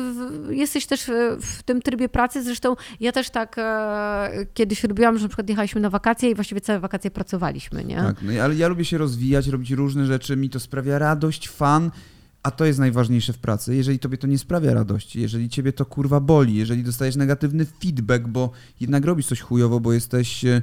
jesteś też e, w tym trybie pracy. Zresztą ja też tak e, kiedyś robiłam, że na przykład jechaliśmy na wakacje i właściwie całe wakacje pracowaliśmy, nie? Tak, no, ale ja lubię się rozwijać, robić różne rzeczy, mi to sprawia radość, fan, a to jest najważniejsze w pracy. Jeżeli tobie to nie sprawia radości, jeżeli ciebie to kurwa boli, jeżeli dostajesz negatywny feedback, bo jednak robisz coś chujowo, bo jesteś, e,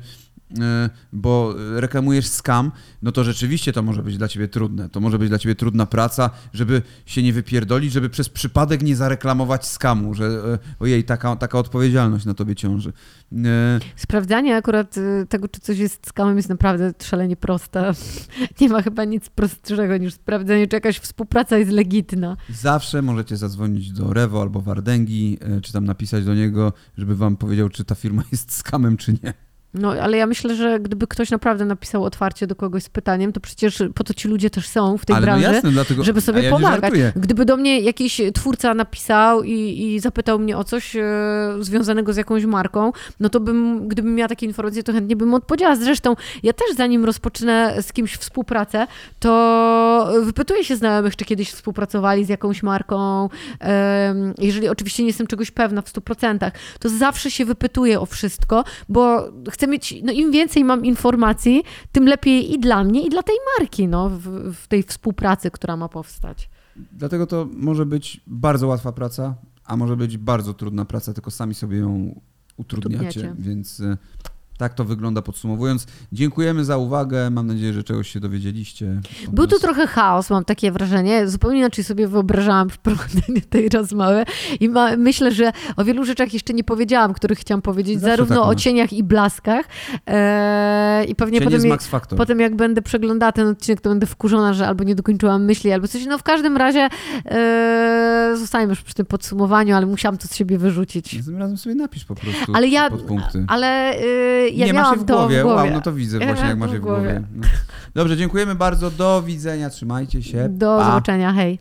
bo reklamujesz scam, no to rzeczywiście to może być dla ciebie trudne. To może być dla ciebie trudna praca, żeby się nie wypierdolić, żeby przez przypadek nie zareklamować skamu, że e, ojej, taka, taka odpowiedzialność na tobie ciąży. E, Sprawdzanie akurat y, tego, czy coś jest skamem, jest naprawdę szalenie proste. <laughs> Nie ma chyba nic prostszego niż sprawdzenie, czy jakaś współpraca jest legitna. Zawsze możecie zadzwonić do Rewo albo Wardęgi, czy tam napisać do niego, żeby wam powiedział, czy ta firma <laughs> jest skamem, czy nie. No, ale ja myślę, że gdyby ktoś naprawdę napisał otwarcie do kogoś z pytaniem, to przecież po to ci ludzie też są w tej Ale branży. no jasne, dlatego, żeby sobie ja pomagać. Gdyby do mnie jakiś twórca napisał i, i zapytał mnie o coś e, związanego z jakąś marką, no to bym, gdybym miała takie informacje, to chętnie bym odpowiedziała. Zresztą ja też zanim rozpocznę z kimś współpracę, to wypytuję się znajomych, czy kiedyś współpracowali z jakąś marką. Em, Jeżeli oczywiście nie jestem czegoś pewna w 100%, to zawsze się wypytuję o wszystko, bo chcę mieć, no im więcej mam informacji, tym lepiej i dla mnie, i dla tej marki, no, w, w tej współpracy, która ma powstać. Dlatego to może być bardzo łatwa praca, a może być bardzo trudna praca, tylko sami sobie ją utrudniacie. Utrudniacie. Więc e, tak to wygląda podsumowując. Dziękujemy za uwagę. Mam nadzieję, że czegoś się dowiedzieliście. Był tu nas. trochę chaos, mam takie wrażenie. Zupełnie inaczej sobie wyobrażałam <laughs> prowadzenie tej rozmowy i ma, myślę, że o wielu rzeczach jeszcze nie powiedziałam, których chciałam powiedzieć, Zawsze zarówno tak o cieniach i blaskach. E, I pewnie Cień potem, Max Factor. potem jak będę przeglądała ten odcinek, to będę wkurzona, że albo nie dokończyłam myśli, albo coś. No w każdym razie e, zostajemy już przy tym podsumowaniu, ale musiałam to z siebie wyrzucić. Następnym razem sobie napisz po prostu Ale ja, podpunkty. ale e, ja nie miałam się w to głowie. w głowie. Wow, no to widzę Ja właśnie, jak masz to się w w głowie. No. Dobrze, dziękujemy bardzo. Do widzenia. Trzymajcie się. Do pa. zobaczenia, hej.